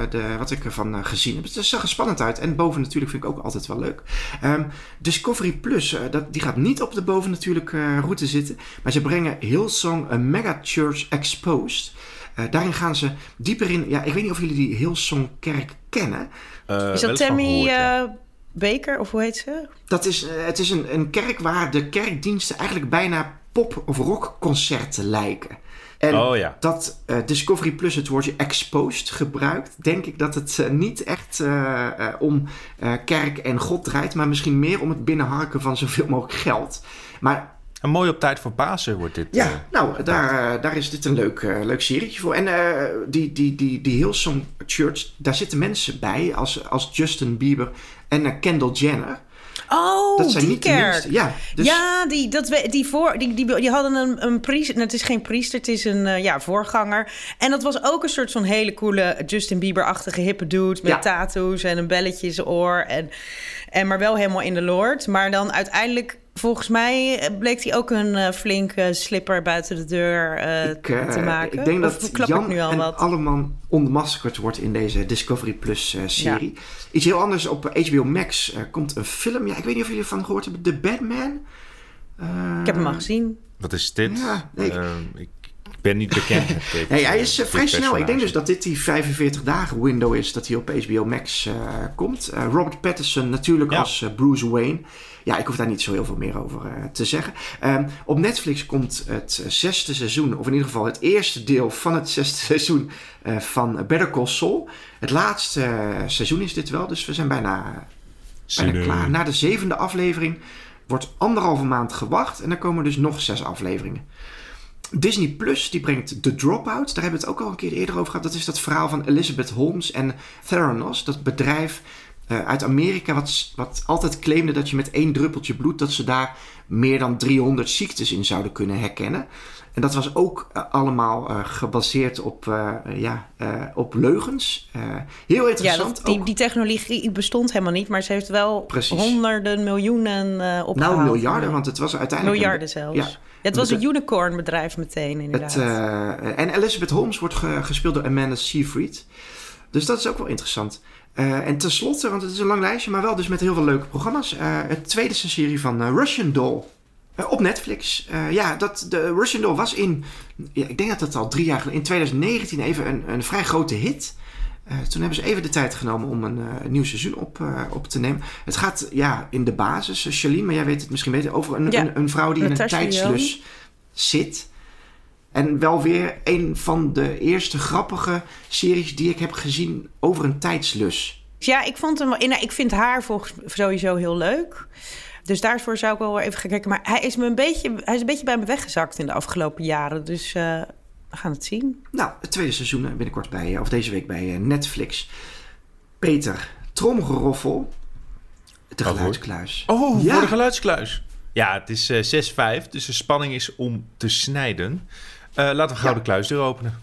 de, wat ik ervan eh, gezien heb. Het zag er spannend uit. En boven natuurlijk vind ik ook altijd wel leuk. Ehm, Discovery Plus, eh, dat, die gaat niet op de bovennatuurlijke eh, route zitten. Maar ze brengen Hillsong, een mega church exposed. Eh, daarin gaan ze dieper in... Ja, ik weet niet of jullie die Hillsong kerk kennen. Eh, Is dat Tammy gehoord, ja. eh, Baker, of hoe heet ze? Dat is, het is een, een kerk waar de kerkdiensten eigenlijk bijna pop- of rockconcerten lijken. En Oh ja. dat eh, Discovery Plus het woordje exposed gebruikt, denk ik dat het eh, niet echt eh, om kerk en God draait, maar misschien meer om het binnenharken van zoveel mogelijk geld. Maar En mooi op tijd voor Pasen wordt dit. ja, nou, daar, daar is dit een leuk, eh, leuk serietje voor. En die, die, die, die Hillsong Church, daar zitten mensen bij als, als Justin Bieber en Kendall Jenner. Oh, dat zijn die niet kerk. Ja, dus Ja, die, dat, we- die, voor, die, die, die hadden een, een priester. nou, Het is geen priester, het is een eh, ja, voorganger. En dat was ook een soort van hele coole Justin Bieber-achtige hippe dude... met Ja. tattoos en een belletje in zijn oor. En, en maar wel helemaal in de Lord. Maar dan uiteindelijk, volgens mij... bleek hij ook een eh, flinke slipper buiten de deur eh, Ik, eh, te maken. ik denk Of dat Jan nu al en wat? Alleman ontmaskerd wordt in deze Discovery Plus serie. Iets heel anders op HBO Max komt een film. Ja, ik weet niet of jullie ervan gehoord hebben. The Batman. Ik heb hem al gezien. Wat is dit? Ja, nee, ik- ik, ik ben niet bekend dit. Nee, hij is dit vrij snel. Ik denk dus dat dit die 45 dagen window is dat hij op HBO Max komt. Robert Pattinson natuurlijk Ja. als Bruce Wayne. Ja, ik hoef daar niet zo heel veel meer over eh, te zeggen. Ehm, op Netflix komt het eh, zesde seizoen, of in ieder geval het eerste deel van het zesde seizoen eh, van Better Call Saul. Het laatste seizoen is dit wel, dus we zijn bijna, bijna klaar. Na de zevende aflevering wordt anderhalve maand gewacht en dan komen dus nog zes afleveringen. Disney Plus die brengt The Dropout. Daar hebben we het ook al een keer eerder over gehad. Dat is dat verhaal van Elizabeth Holmes en Theranos. Dat bedrijf eh, uit Amerika wat, wat altijd claimde dat je met één druppeltje bloed... dat ze daar meer dan 300 ziektes in zouden kunnen herkennen. En dat was ook eh, allemaal eh, gebaseerd op, ja, op leugens. Heel Ja, interessant. dat, die, die technologie bestond helemaal niet, maar ze heeft wel Precies. honderden miljoenen eh opgehaald. nou, miljarden, want het was uiteindelijk... een- Miljarden zelfs. Ja. Ja, het was een unicorn bedrijf meteen, inderdaad. Het, en Elizabeth Holmes wordt ge- gespeeld door Amanda Seyfried. Dus dat is ook wel interessant. Eh, en tenslotte, want het is een lang lijstje, maar wel dus met heel veel leuke programma's. eh, het tweede serie van eh, Russian Doll. Op Netflix. Ja, dat, de Russian Doll was in, ja, ik denk dat dat al drie jaar geleden, in 2019 even een, een vrij grote hit. Toen hebben ze even de tijd genomen om een nieuw seizoen op, op te nemen. Het gaat ja, in de basis, Charlene, maar jij weet het misschien beter, over een, Ja, een, een vrouw die in een tijdslus zit. En wel weer een van de eerste grappige series die ik heb gezien over een tijdslus. Dus ja, ik, vond hem, wel- nou, ik vind haar volgens sowieso heel leuk. Dus daarvoor zou ik wel even gaan kijken. Maar hij is, me een beetje, hij is een beetje bij me weggezakt in de afgelopen jaren. Dus eh, we gaan het zien. Nou, het tweede seizoen eh, binnenkort bij, eh, of deze week bij eh, Netflix. Peter, tromgeroffel. De Wat geluidskluis. Oh, Ja. voor de geluidskluis. Ja, het is eh 6-5, dus de spanning is om te snijden. Eh, laten we gauw de kluisdeur openen.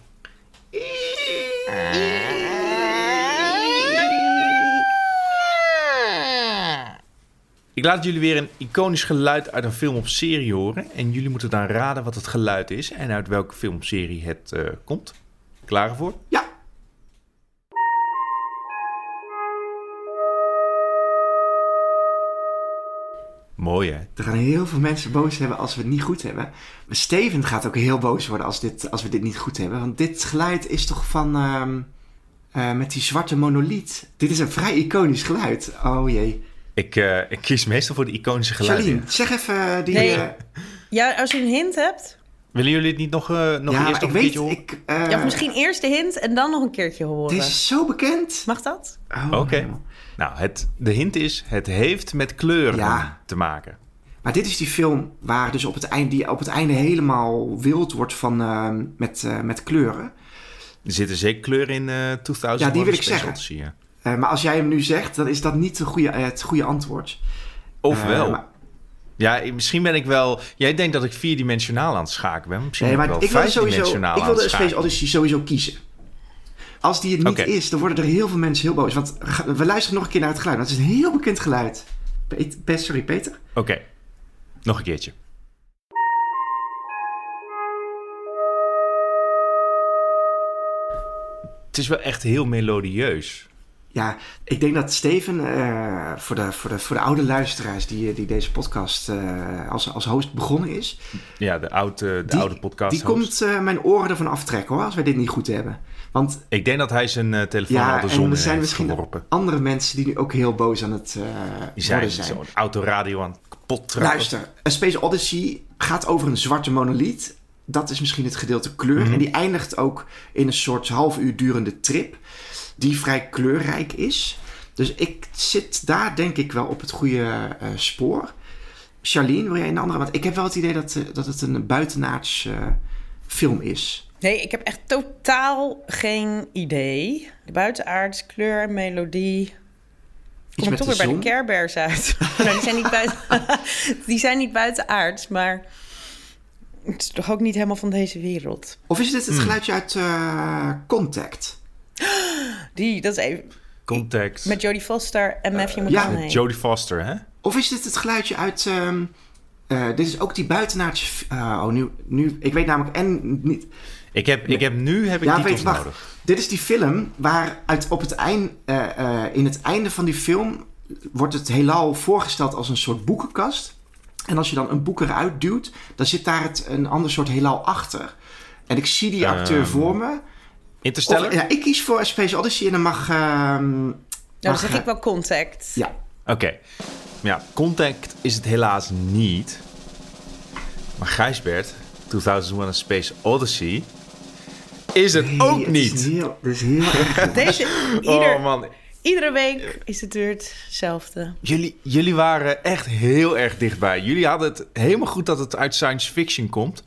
Ik laat jullie weer een iconisch geluid uit een film of serie horen. En jullie moeten dan raden wat het geluid is en uit welke film of serie het eh, komt. Klaar voor? Ja. Mooi hè? Er gaan heel veel mensen boos hebben als we het niet goed hebben. Maar Steven gaat ook heel boos worden als, dit, als we dit niet goed hebben. Want dit geluid is toch van... ehm, eh, met die zwarte monoliet. Dit is een vrij iconisch geluid. Oh jee. Ik, eh, ik kies meestal voor de iconische geluiden. Charlene, zeg even eh, die... Nee. Ja, als je een hint hebt. Willen jullie het niet nog, eh, nog ja, eerst nog een weet... keertje horen? Ik, Ja, of misschien eerst de hint en dan nog een keertje horen. Dit is zo bekend. Mag dat? Oh, Oké. Nou, het, de hint is, het heeft met kleuren Ja. te maken. Maar dit is die film waar dus op het einde, die op het einde helemaal wild wordt van, ehm, met, eh, met kleuren. Er zitten zeker kleuren in eh 2000. Ja, die wil ik zeggen. Odyssey. Eh, maar als jij hem nu zegt, dan is dat niet de goede, eh, het goede antwoord. Of Eh, wel. maar- Ja, misschien ben ik wel... Jij denkt dat ik vierdimensionaal aan het schaken ben. Misschien Nee, maar ik ik wel wil sowieso. vijfdimensionaal Ik aan wil de het Space. Odyssey sowieso kiezen. Als die het niet is, dan worden er heel veel mensen heel boos. Want we luisteren nog een keer naar het geluid. want Het is een heel bekend geluid. Pet- Pet- sorry, Peter. Oké, nog een keertje. Het is wel echt heel melodieus. Ja, ik denk dat Steven, eh, voor, de, voor, de, voor de oude luisteraars die, die deze podcast eh, als, als host begonnen is, Ja, de oude, de die, oude podcast. die komt eh, mijn oren ervan aftrekken hoor, als wij dit niet goed hebben. Want Ik denk dat hij zijn eh, telefoon ja, al de en zon er zijn heeft misschien geworpen. andere mensen die nu ook heel boos aan het eh Die zijn zijn. zo'n autoradio aan het kapot. Luister, A Space Odyssey gaat over een zwarte monoliet. Dat is misschien het gedeelte kleur. Mhm. En die eindigt ook in een soort half uur durende trip. Die vrij kleurrijk is. Dus ik zit daar denk ik wel op het goede eh, spoor. Charlene, wil jij een andere? Want ik heb wel het idee dat, eh, dat het een buitenaards eh, film is. Nee, ik heb echt totaal geen idee. De buitenaards, kleur, melodie. Kom ik toch weer bij de Care Bears uit. nou, die, zijn niet buiten, die zijn niet buitenaards, maar het is toch ook niet helemaal van deze wereld. Of is dit Hmm. het geluidje uit eh, Contact? Die, dat is even Contact. met Jodie Foster en Matthew ja, McConaughey. Jodie Foster, hè? Of is dit het geluidje uit... ehm, eh, dit is ook die buitenaardse... eh, oh, nu, nu... Ik weet namelijk en niet... Ik heb, ik heb nu heb ik Ja, titels weet, wacht. nodig. Dit is die film waar uit, op het eind, eh, eh, in het einde van die film wordt het heelal voorgesteld als een soort boekenkast. En als je dan een boek eruit duwt, dan zit daar het, een ander soort heelal achter. En ik zie die acteur Ehm, voor me. Interstellar? Of, ja, ik kies voor Space Odyssey en dan mag... ehm, Nou, dan zeg eh, ik wel Contact. Ja, Oké. Ja, Contact is het helaas niet. Maar Gijsbert, 2001 A Space Odyssey, is het Nee, ook het niet. Is heel, het is heel erg. Deze, ieder, Oh man, iedere week is het weer hetzelfde. jullie, jullie waren echt heel erg dichtbij. Jullie hadden het helemaal goed dat het uit science fiction komt.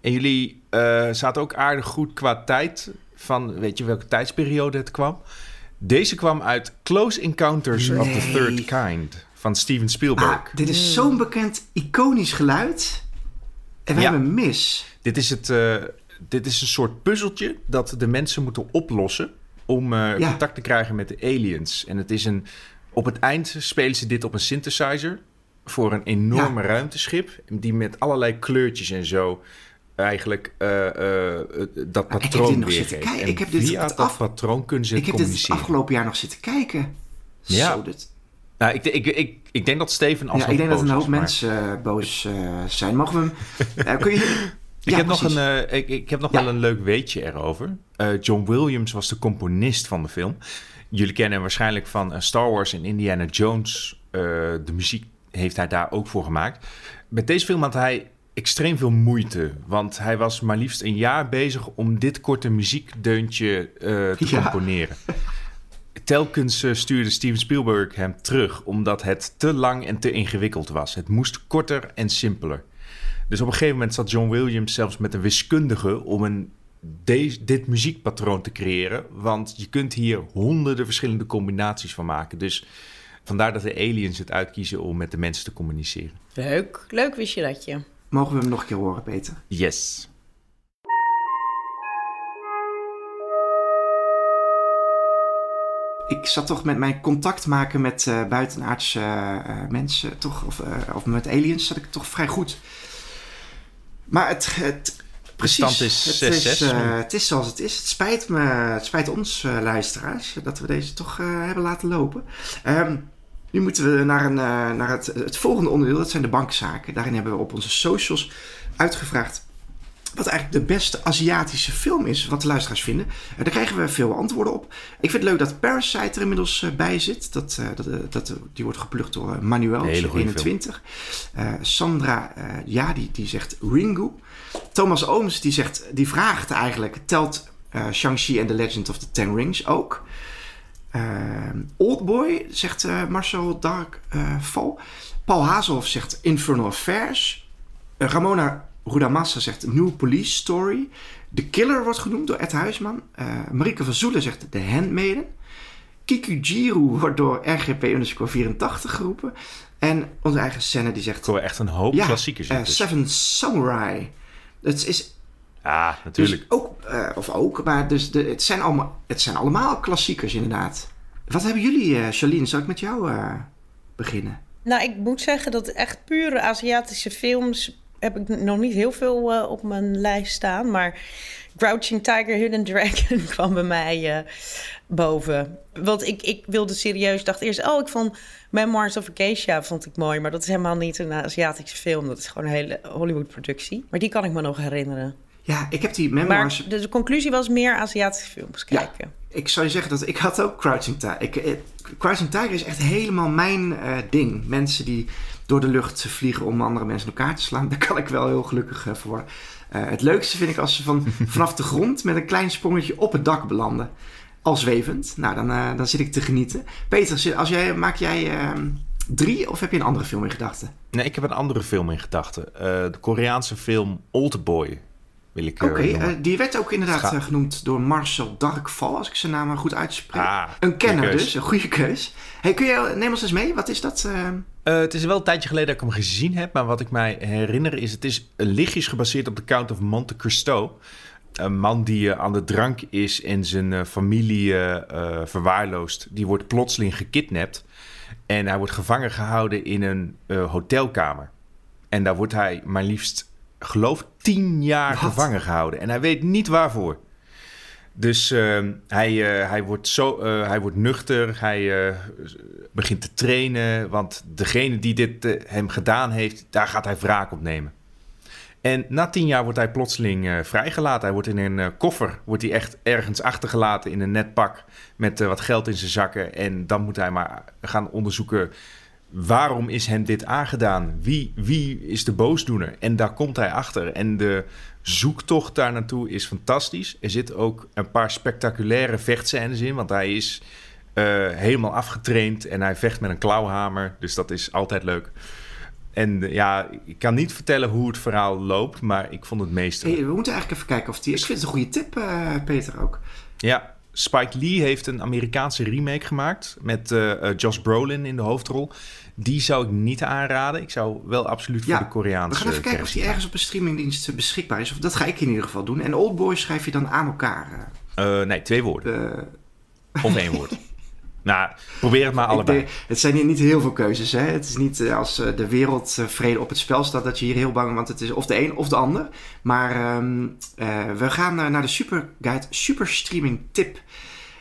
En jullie eh, zaten ook aardig goed qua tijd van, weet je welke tijdsperiode het kwam? Deze kwam uit Close Encounters of the. Third Kind van Steven Spielberg. Maar dit is zo'n bekend, iconisch geluid. En we Ja. hebben mis. Dit is, het, eh, dit is een soort puzzeltje dat de mensen moeten oplossen om eh, Ja. contact te krijgen met de aliens. En het is een, op het eind spelen ze dit op een synthesizer voor een enorme ruimteschip die met allerlei kleurtjes en zo eigenlijk eh, eh, dat ik patroon weergeeft. En Ik heb dit via dat af- patroon kunnen ze Ik heb dit afgelopen jaar nog zitten kijken. Ja. Zo, dit, Nou, ik, ik, ik, ik denk dat Steven als ja, ik denk dat een hoop mensen eh, boos zijn. Mogen we hem... kun je... Ik, Ja, heb nog, een, ik, ik heb nog Ja. wel een leuk weetje erover. John Williams was de componist van de film. Jullie kennen hem waarschijnlijk van Star Wars en Indiana Jones. De muziek heeft hij daar ook voor gemaakt. Met deze film had hij extreem veel moeite. Want hij was maar liefst een jaar bezig om dit korte muziekdeuntje eh, te Ja. componeren. Telkens eh, stuurde Steven Spielberg hem terug, omdat het te lang en te ingewikkeld was. Het moest korter en simpeler. Dus op een gegeven moment zat John Williams zelfs met een wiskundige om een, deze, dit muziekpatroon te creëren. Want je kunt hier honderden verschillende combinaties van maken. Dus vandaar dat de aliens het uitkiezen om met de mensen te communiceren. Leuk. Leuk wist je dat je. Mogen we hem nog een keer horen, Peter? Yes. Ik zat toch met mijn contact maken met eh buitenaardse eh, mensen, toch, of, eh, of met aliens, zat ik toch vrij goed. Maar het, het precies, is het, 6-6 is, het is zoals het is. Het spijt me, het spijt ons luisteraars dat we deze toch hebben laten lopen. Ehm, nu moeten we naar, een, eh, naar het, het volgende onderdeel, dat zijn de bankzaken. Daarin hebben we op onze socials uitgevraagd wat eigenlijk de beste Aziatische film is, wat de luisteraars vinden. Eh, daar krijgen we veel antwoorden op. Ik vind het leuk dat Parasite er inmiddels eh, bij zit. Dat, dat, dat, die wordt geplukt door Manuel, Een hele goede 21. Eh, Sandra, eh, ja, die, die zegt Ringu. Thomas Ooms, die, zegt, die vraagt eigenlijk, telt eh, Shang-Chi en The Legend of the Ten Rings ook? Eh, Oldboy, zegt eh, Marcel Dark eh Val. Paul Hazelhoff zegt Infernal Affairs. Ramona Rudamassa zegt New Police Story. The Killer wordt genoemd door Ed Huisman. Marike van Zoelen zegt The Handmaiden. Kikujiru wordt door RGP 84 geroepen. En onze eigen scène die zegt... Ik hoor echt een hoop ja, klassiekers dus. Seven Samurai. Het is Ja, natuurlijk. dus ook, eh, of ook, maar dus de, het, zijn allemaal, het zijn allemaal klassiekers inderdaad. Wat hebben jullie, eh Charlene? Zal ik met jou eh, beginnen? Nou, ik moet zeggen dat echt pure Aziatische films heb ik nog niet heel veel eh, op mijn lijst staan. Maar Crouching Tiger, Hidden Dragon kwam bij mij eh, boven. Want ik, ik wilde serieus, dacht eerst, oh, ik vond Memoirs of Acacia vond ik mooi. Maar dat is helemaal niet een Aziatische film. Dat is gewoon een hele Hollywood-productie. Maar die kan ik me nog herinneren. Ja, ik heb die Maar memoirs... de, de conclusie was meer Aziatische films Ja. kijken. Ik zou je zeggen dat ik had ook Crouching Tiger. Ik, eh, Crouching Tiger is echt helemaal mijn eh, ding. Mensen die door de lucht vliegen om andere mensen in elkaar te slaan. Daar kan ik wel heel gelukkig eh, voor worden. Eh, het leukste vind ik als ze van, vanaf de grond met een klein sprongetje op het dak belanden. Al zwevend. Nou, dan, eh, dan zit ik te genieten. Peter, als jij, maak jij ehm, drie of heb je een andere film in gedachten? Nee, ik heb een andere film in gedachten. Eh, de Koreaanse film Oldboy wil ik eh, Oké, eh, die werd ook inderdaad eh, genoemd door Marcel Darkval, als ik zijn naam maar goed uitspreek. Ah, een kenner dus, een goede keus. Hey, kun je, neem ons eens mee, wat is dat? eh? Eh, het is wel een tijdje geleden dat ik hem gezien heb, maar wat ik mij herinner is: het is lichtjes gebaseerd op de Count of Monte Cristo. Een man die aan de drank is en zijn eh, familie verwaarloost, die wordt plotseling gekidnapt. En hij wordt gevangen gehouden in een eh, hotelkamer. En daar wordt hij maar liefst, geloof ik, tien jaar Wat? gevangen gehouden. En hij weet niet waarvoor. Dus eh, hij, eh, hij, wordt zo, eh, hij wordt nuchter, hij eh, begint te trainen, want degene die dit hem gedaan heeft, daar gaat hij wraak op nemen. En na tien jaar wordt hij plotseling vrijgelaten. Hij wordt in een koffer, wordt hij echt ergens achtergelaten in een net pak met wat geld in zijn zakken. En dan moet hij maar gaan onderzoeken waarom is hem dit aangedaan? Wie, wie is de boosdoener? En daar komt hij achter. En de zoektocht daar naartoe is fantastisch. Er zitten ook een paar spectaculaire vechtscènes in, want hij is eh, helemaal afgetraind en hij vecht met een klauwhamer. Dus dat is altijd leuk. En eh, ja, ik kan niet vertellen hoe het verhaal loopt, maar ik vond het meeste. Hey, we moeten eigenlijk even kijken of die... Ik vind het een goede tip, eh, Peter, ook. Ja, Spike Lee heeft een Amerikaanse remake gemaakt met eh, Josh Brolin in de hoofdrol. Die zou ik niet aanraden. Ik zou wel absoluut voor Ja, de Koreaanse We gaan even kijken of die ergens op een streamingdienst eh, beschikbaar is. Of dat ga ik in ieder geval doen. En Oldboy schrijf je dan aan elkaar. Eh, nee, twee woorden. eh. Of één woord. Nou, probeer het maar allebei. denk- het zijn hier niet heel veel keuzes. Hè? Het is niet eh, als eh, de wereldvrede op het spel staat dat je hier heel bang want het is of de een of de ander. Maar ehm, eh, we gaan naar de Super Guide Super Streaming Tip.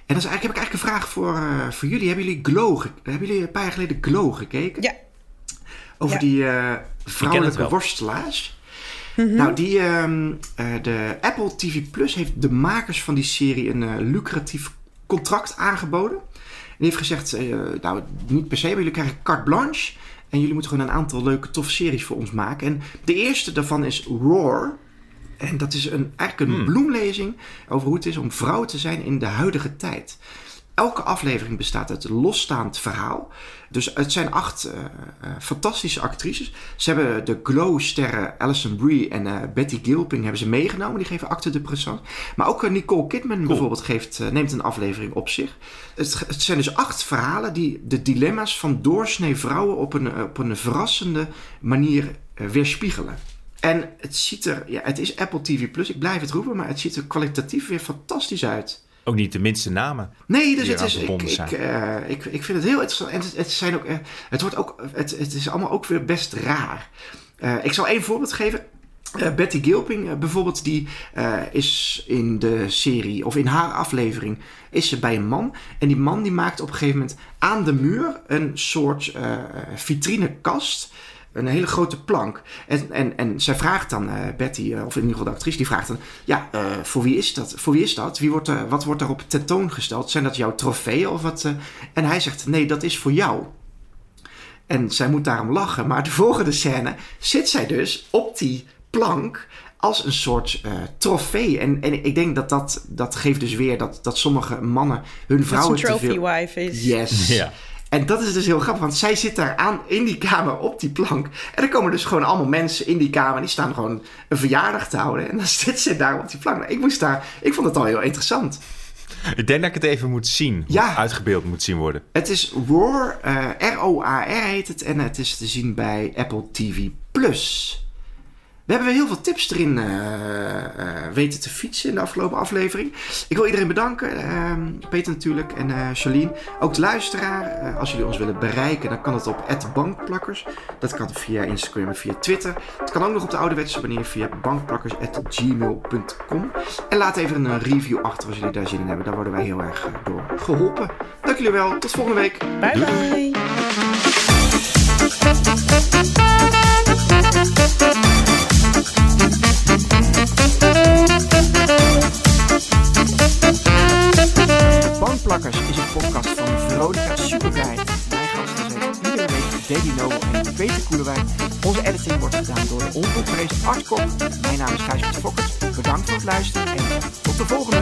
En dat is eigenlijk, heb ik eigenlijk een vraag voor, eh, voor jullie. Hebben jullie Glow hebben jullie een paar jaar geleden Glow gekeken? Ja. Over Ja. die eh, vrouwelijke wel. worstelaars. Nou, die, ehm, eh, de Apple TV Plus heeft de makers van die serie een eh, lucratief contract aangeboden. Die heeft gezegd, eh, nou niet per se, maar jullie krijgen carte blanche. En jullie moeten gewoon een aantal leuke, toffe series voor ons maken. En de eerste daarvan is Roar. En dat is een, eigenlijk een Hmm. bloemlezing over hoe het is om vrouw te zijn in de huidige tijd. Elke aflevering bestaat uit een losstaand verhaal. Dus het zijn acht eh, eh, fantastische actrices. Ze hebben de Glow-sterren Alison Brie en eh, Betty Gilpin hebben ze meegenomen. Die geven acte de présence. Maar ook Nicole Kidman bijvoorbeeld geeft, neemt een aflevering op zich. Het, het zijn dus acht verhalen die de dilemma's van doorsnee vrouwen op een, op een verrassende manier weerspiegelen. En het ziet er, ja, het is Apple TV Plus, ik blijf het roepen, maar het ziet er kwalitatief weer fantastisch uit. Ook niet de minste namen. Nee, dus het is, ik, ik, eh, ik, ik vind het heel interessant. En het, het, zijn ook, eh, het, wordt ook, het, het is allemaal ook weer best raar. Eh, ik zal één voorbeeld geven. Betty Gilping bijvoorbeeld, die is in de serie, of in haar aflevering, is ze bij een man. En die man die maakt op een gegeven moment aan de muur een soort vitrinekast. Een hele grote plank. En, en, en zij vraagt dan, eh, Betty, eh, of in ieder geval de actrice, die vraagt dan... Ja, eh, voor wie is dat? Voor wie is dat? Wie wordt er, wat wordt daarop tentoongesteld? Zijn dat jouw trofeeën of wat? En hij zegt, nee, dat is voor jou. En zij moet daarom lachen. Maar de volgende scène zit zij dus op die plank als een soort eh, trofee. En, en ik denk dat dat, dat geeft dus weer dat, dat sommige mannen hun Dat vrouwen te trophy veel... wife is. Yes. Ja. En dat is dus heel grappig, want zij zit daar aan in die kamer op die plank. En er komen dus gewoon allemaal mensen in die kamer. Die staan gewoon een verjaardag te houden. En dan zit ze daar op die plank. Ik moest daar, ik vond het al heel interessant. Ik denk dat ik het even moet zien. Ja. Uitgebeeld moet zien worden. Het is Roar, eh, R-O-A-R heet het. En het is te zien bij Apple TV+. Plus. We hebben weer heel veel tips erin eh, eh, weten te fietsen in de afgelopen aflevering. Ik wil iedereen bedanken. ehm, Peter natuurlijk en eh Charlene. Ook de luisteraar. Eh, als jullie ons willen bereiken, dan kan het op bankplakkers. Dat kan via Instagram en via Twitter. Het kan ook nog op de ouderwetse manier via bankplakkers.gmail.com. En laat even een review achter als jullie daar zin in hebben. Daar worden wij heel erg door geholpen. Dank jullie wel. Tot volgende week. Bye bye. Bankplakkers is een podcast van Veronica Superguide. Mijn gasten zijn iedere week Davy Nobel en Peter Koelewijn. Onze editing wordt gedaan door de onvolprezen Art Kok. Mijn naam is Gijsbert Fokkert. Bedankt voor het luisteren en tot de volgende.